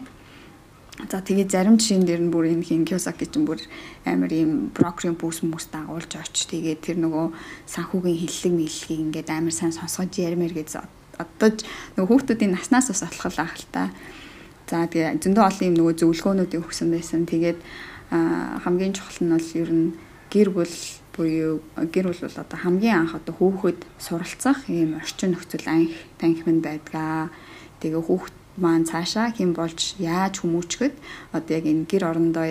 Speaker 3: За тэгээд зарим жишээн дээр нь бүр энэ хин Кiyosaki чинь бүр амар ийм брокерийн бүс хүмүүс дагуулж очиж тэгээд тэр нөгөө санхүүгийн хиллэг мэллэгийг ингээд амар сайн сонсгож ярмэр гэж одоо нөгөө хүүхдүүдийн наснаас бас атлах л ах л та. За тэгээ зөндөө олон юм нөгөө зөвлөгөөнүүдийг өгсөн байсан. Тэгээд хамгийн чухал нь бол ер нь гэр бүл буюу гэр бүл бол одоо хамгийн анх одоо хүүхэд суралцах ийм орчин нөхцөл анх танхимд байдгаа Тэгээ хүүхд маань цаашаа хэн болж яаж хүмүүжгэд одоо яг энэ гэр орондоо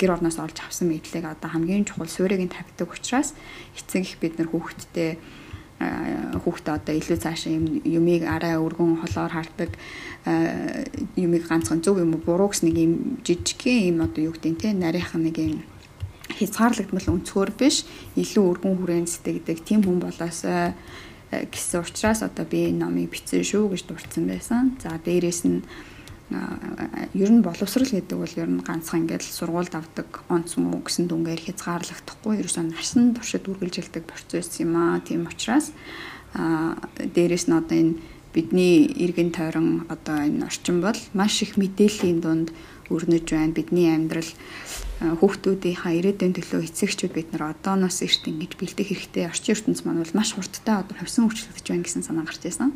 Speaker 3: гэр орноос олж авсан мэдлэг одоо хамгийн чухал суурийг нь тавьдаг учраас эцэг их бид нар хүүхдтэй хүүхдээ одоо илүү цаашаа юм юмыг арай өргөн холоор хардаг юмыг ганцхан зөв юм уу буруу гэсэн нэг юм жижигхэн юм одоо юу гэдэг те нарийнхан нэг юм хязгаарлагдмал өнцгөр биш илүү өргөн хүрээнд сэтгэдэг тийм хүн болоосоо гэсэн учраас одоо би энэ номыг бичсэн шүү гэж дурдсан байсан. За дээрэс нь ер нь боловсрал гэдэг бол ер нь ганцхан ингээд сургуульд авдаг онц муу гэсэн дүнгээр хязгаарлагдахгүй ерөөсөө насан туршид үргэлжилдэг процесс юм аа. Тийм учраас дээрэс нь одоо энэ бидний иргэн тойрон одоо энэ орчин бол маш их мэдээллийн дунд өрнөж байна. Бидний амьдрал хүүхдүүдийнхаа ирээдүйн төлөө эцэгчүүд бид нар одооноос эрт ингэж бэлдэх хэрэгтэй. Орчин ертөнц маань бол маш хурдтай одоо хувьсан хөгжлөгдөж байна гэсэн санаа гарч ирсэн.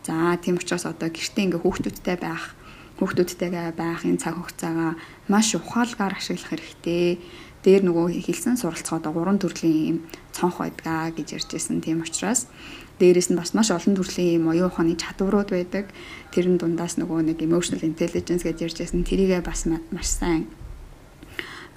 Speaker 3: За тийм учраас одоо гэртээ ингээ хүүхдүүдтэй байх, хүүхдүүдтэйгээ байх энэ цаг хугацаагаа маш ухаалгаар ашиглах хэрэгтэй. Дээр нөгөө хэлсэн суралцгаа одоо гурван төрлийн юм цонх байдгаа гэж ярьж ирсэн. Тийм учраас дээрэс нь бас маш олон төрлийн юм оюун ухааны чадварууд байдаг. Тэрэн дундаас нөгөө нэг emotional intelligence гэж ярьж ирсэн. Тэрийгээ бас маш сайн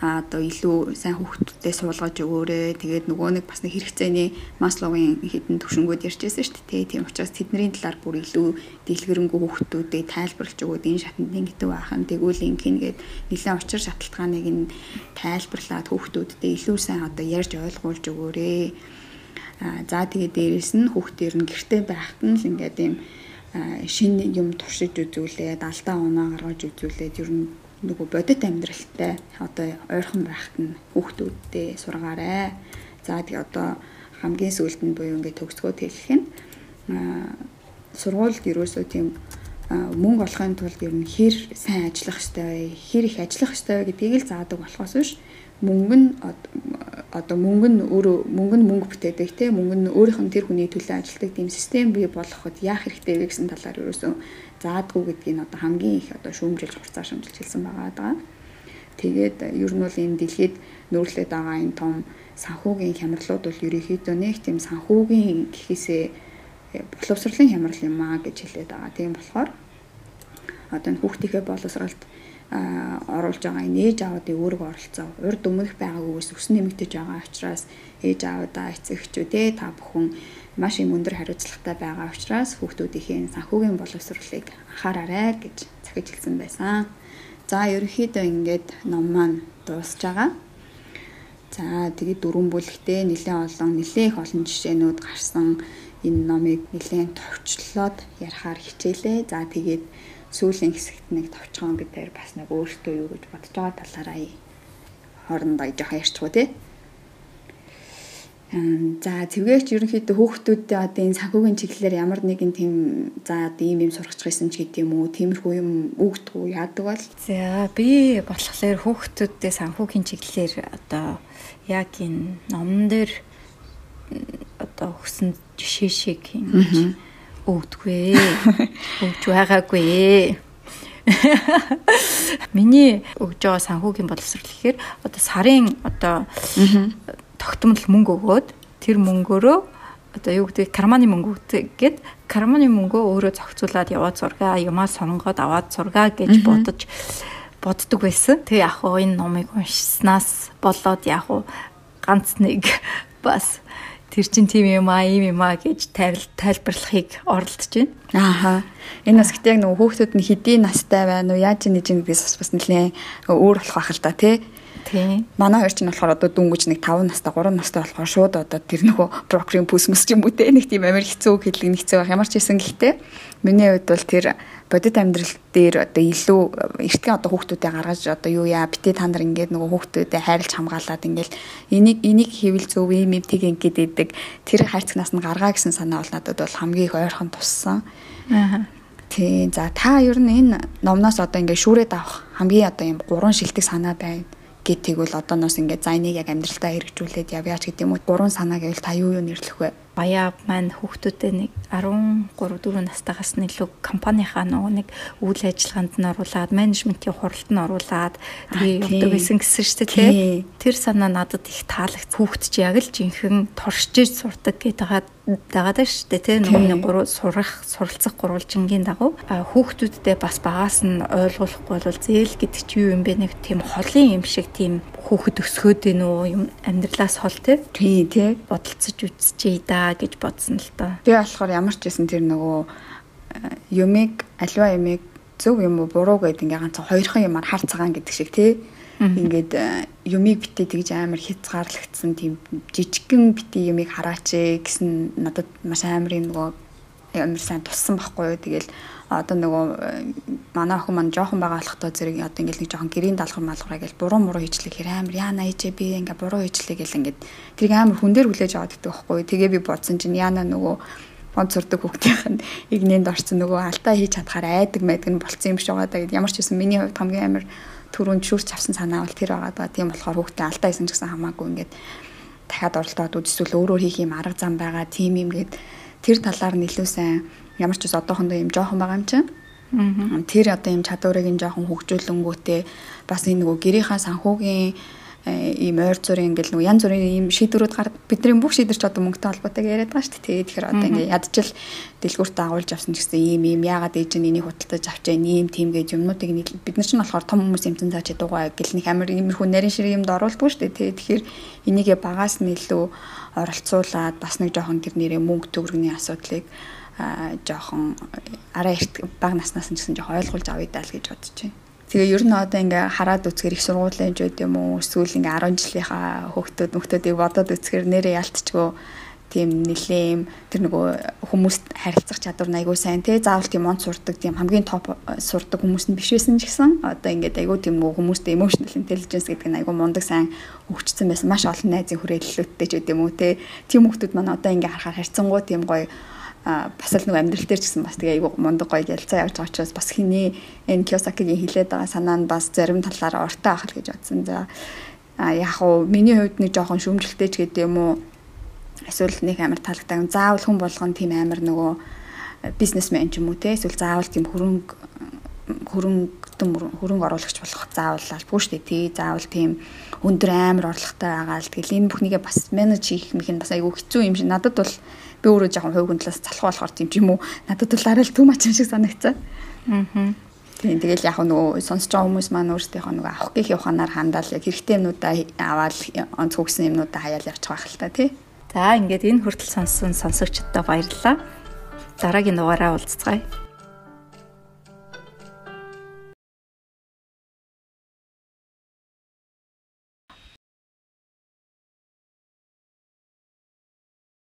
Speaker 3: одоо илүү сайн хүүхдүүдэд суулгаж өгөөрэй. Тэгээд нөгөө нэг бас нэг хэрэгцээний Масловын хідэн төвшнгүүд ярьжсэн шүү дээ. Тийм учраас тэдний талаар бүр илүү дэлгэрэнгүй хүүхдүүдийг тайлбарлаж өгөөд энэ шатанд ингэдэг байхын тэгвэл ингэн гээд нэлээд учир шалтгааныг нь тайлбарлаад хүүхдүүдэд илүү сайн одоо ярьж ойлгуулж өгөөрэй. Аа за тэгээд дээрэс нь хүүхдээр нь гэрте байхад нь л ингээд юм шинэ юм туршиж үзүүлээд алдаа оноо гаргаж үзүүлээд ер нь нөгөө бодит амьдралтай одоо ойрхон байхад нь хүүхдүүдтэй сургаарай. За тэгээ одоо хамгийн сүүлд нь буюу ингээд төгсгөөд хэлэх нь сургуульд ерөөсөө тийм мөнгө олохын тулд ер нь хэр сайн ажиллах ёстой вэ? Хэр их ажиллах ёстой вэ гэдгийг л заадаг болохоос биш мөнгө нь одоо мөнгө нь өөрөө мөнгө нь мөнгө бүтээдэг те мөнгө нь өөрийнх нь тэр хүний төлөө ажилладаг тийм систем бий болгоход яах хэрэгтэй вэ гэсэн талаар ерөөсөө заадгүй гэдгийг одоо хамгийн их одоо шүүмжилж хурцаа шүүмжилж хэлсэн байгаа. Тэгээд ер нь бол энэ дэлхийд нөөрлөд байгаа энэ том санхүүгийн хямралууд бол ерөнхийдөө нэг тийм санхүүгийн гэхээсээ боловсролын хямрал юм аа гэж хэлээд байгаа. Тийм болохоор одоо энэ хүүхдийнхээ боловсролд оруулж байгаа энэ ээж аавуудын үүрэг оролцоо урд өмнөх байгаагүйс өснө нэмэгдэж байгаа учраас ээж аавдаа эцэгчүүдээ та бүхэн маш юм өндөр хариуцлагатай байгаа учраас хүүхдүүдийнхээ санхүүгийн боловсролыг анхаараарай гэж захиж хэлсэн байсан. За ерөнхийдөө ингээд ном маань дуусж байгаа. За тэгээд дөрвөн бүлэгтээ нэлээд олон нэлээд их олон жишээнүүд гарсан энэ номыг нэлээд товчлоод ярихаар хичээлээ. За тэгээд сүүлийн хэсэгт нэг товчхон гэдээр бас нэг өөртөө юу гэж бодож байгаа талаараа хоорондоо жоохон ярьчихв тий. За тэгвэрч ерөнхийдөө хүүхдүүдтэй одоо энэ санхүүгийн чиглэлээр ямар нэгэн тийм за одоо ийм юм сургачих байсан ч гэдэм үү тиймэрхүү юм өгдөг үү яадаг бол
Speaker 2: За би болохоор хүүхдүүдтэй санхүүгийн чиглэлээр одоо яг энэ номн дээр одоо өгсөн жишээ шиг ингэж өгдөггүй. Өгж байгаагүй. Миний өгж байгаа санхүүгийн боловсрол гэхээр одоо сарын одоо тогтмол мөнгө өгөөд тэр мөнгөөрөө одоо юу гэдэг карманы мөнгө гэд карманы мөнгөө өөрөө зохицуулаад яваад сургаа юмаа сонгоод аваад сургаа гэж бодож боддог байсан. Тэгээ яг хоо энэ номыг уншснаас болоод яг хоо ганц нэг бас тэр чин тийм юм аа ийм юм аа гэж тайлбарлахыг оролдож байна.
Speaker 3: Ааха. Энэ бас гэдэг яг нөгөө хүүхдүүд нь хэдийн настай байна уу, яаж нэж ин гэсэн бас нэлээ өөр болох байх л да тий.
Speaker 2: Тийм.
Speaker 3: Манай хоёр ч нь болохоор одоо дүнгэж нэг 5 настай, 3 настай болохоор шууд одоо тэр нөгөө брокерийн пүсмэс ч юм уу те нэг тийм амар хэцүү хэлэг нэгцээ байх. Ямар ч хэсэн гэхдээ миний хувьд бол тэр бодит амьдрал дээр одоо илүү эртхэн одоо хүүхдүүдээ гаргаж одоо юу яа битээ та нар ингээд нөгөө хүүхдүүдээ хайрлж хамгаалаад ингээд энийг энийг хийвэл зөв юм юм тийг ингээд идэг тэр хайрцагнаас нь гаргаа гэсэн санаа бол надад бол хамгийн их ойрхон туссан. Аа. Тийм. За та ер нь энэ номноос одоо ингээд шүүрээд авах хамгийн одоо юм гурван шилдэг санаа байна гэдгийг бол одооноос ингээд за энийг яг амьдралтаа хэрэгжүүлээд явъяач гэдэг юм уу гурван санаа гэвэл та юу юу нэрлэх вэ?
Speaker 2: Баяа маань хүүхдүүдээ нэг 13 4 настайгаас нь илүү компанийнхаа нөгөө нэг үйл ажиллагаанд нь оруулаад менежментийн хуралд нь оруулаад тэгээ явдаг байсан гэсэн шүү дээ. Тэр санаа надад их таалагд хүүхд чи яг л жинхэнэ туршиж сурдаг гэдэг дагаад шүү дээ тий. Нөгөө гурав сурах суралцах гурвалжингийн дагуу. Хүүхдүүдтэй бас багаас нь ойлгуулахгүй бол зээл гэдэг чи юу юм бэ? Нэг тийм холын юм шиг тийм хүүхэд өсгөөд ээ нөө юм амьдралаас хол тий.
Speaker 3: Тий, тий.
Speaker 2: Бодолцож үзчихье да гэж бодсон л доо.
Speaker 3: Би болохоор ямар ч байсан тэр нөгөө э, юмыг альва юмыг зөв юм уу буруу гэдэг ингээ ганц хоёрхан юмар хар цагаан гэдэг шиг тий. Ингээд э, юмыг битээ тэгж амар хязгаарлагдсан тийм жижигхэн битээ юмыг хараач гэсэн надад маш амар юм нөгөө амар сайн туссан байхгүй юу. Тэгэл одоо нөгөө э, манай охин маань жоохон байгаа болохтой зэрэг одоо ингээл нэг жоохон гэрийн даалгавар малгавраа гэл буруу муруу хийчлэг хэр амар яана ээжээ би ингээ буруу хийчлэг гэл ингээд тэрийг амар хүн дээр хүлээж аваад идэх байхгүй. Тэгээ би бодсон чинь яана нөгөө бод сурдаг хүүхдийнх нь игнэнд орсон нөгөө алдаа хийж чадхаар айдаг майдаг нь болцсон юм шиг байгаа даа. Ямар ч байсан миний хувьд хамгийн амар түрүүнд шүрч авсан санаа бол тэр байгаа даа. Тийм болохоор хүүхдээ алдаа хийсэн ч гэсэн хамаагүй ингээд дахиад оролдоод үзэсвэл өөрөөр хийх юм арга зам байгаа тийм юм гээд тэр талаар илүү сайн ямар ч ус одоохондоо юм жоохон байгаа юм чинь. Тэр одоо юм чадварыг нь жоохон хөгжүүлэнгүүтээ бас энэ нөгөө гэрийнхаа санхүүгийн Э, ийм ойр зүрийн ингээл нөгөө янз бүрийн ийм шийдвэрүүд гар бидний бүх шийдвэр ч одоо мөнгөтэй холбоотой яриад байгаа шүү дээ. Тэгэхээр одоо ингээ ядчил дэлгүүрт агуулж авсан ч гэсэн ийм ийм яагаад ээж нь энийг худалдаж авчаа ийм тийм гэж юмнуудыг бид нар ч нь болохоор том хүмүүс юмцэн цааш чадуугаа гэл нэг амар иймэрхүү нарийн ширээ юмд оруулдгүй шүү дээ. Тэгэхээр энийгээ багаас нь илүү оролцуулаад бас нэг жоохон тэр нэрээ мөнгө төгрөгийн асуудлыг жоохон араа эрт баг наснаас нь гэсэн жоохон ойлгуулж авъя даа л гэж бодож байна. Тэгээ ер нь одоо ингээ хараад үзэхэр их сургуулийн жууд юм уу? Эсвэл ингээ 10 жилийнхаа хүүхдүүд мөхтүүдийг бодоод үзэхэр нэрээ ялтчгүй тийм нэлээм тэр нөгөө хүмүүст харилцах чадвар айгүй сайн тий заавал тийм онц сурдаг тийм хамгийн топ сурдаг хүмүүс нь биш байсан ч гэсэн одоо ингээд айгүй тийм хүмүүстэй emotional intelligence гэдэг нь айгүй мундаг сайн хөгжсөн байсан. Маш олон найзын хүрээлэлүүдтэй ч гэдэм үү тий тийм хүмүүс маань одоо ингээ харахаар харьцангуй тийм гоё бас л нэг амьдрал дээр ч гэсэн бас тэгээ айгуу мундаг гоё ялцаа явж байгаа учраас бас хиний энэ Киосакигийн хилээд байгаа санаа нь бас зарим талаараа ортой ах л гэж бодсон. За яг уу миний хувьд нэг жоохон шүмжэлтэй ч гэдэг юм уу? Эсвэл нэг амар таалагдав. Заавал хүн болгон тийм амар нөгөө бизнесмен ч юм уу те? Эсвэл заавал тийм хөрөнгө хөрөнгөдөн хөрөнгө оруулагч болох заавал албагүй шүү дээ тий заавал тийм өндөр амар орлоготой байгаа л. Тэгэл энэ бүхнийгээ бас менеж хийх мэх нь бас айгүй хэцүү юм шиг. Надад бол би өөрөө жоохон хувь хүн талаас залхуу болохоор тийм ч юм уу надад бол арай л төм ач юм шиг санагцаа. Аа. Тийм тэгэл яг нөгөө сонсож байгаа хүмүүс маань өөрсдийнхөө нөгөө авах гэхийн ухаанаар хандаал яг хэрэгтэй юмнуудаа аваад онц хөгсөн юмнуудаа хаяал явчих байх л та тий.
Speaker 2: За ингээд энэ хүртэл сонссон сонсогчдод баярлалаа. Дараагийн дугаараа уулзцгаая.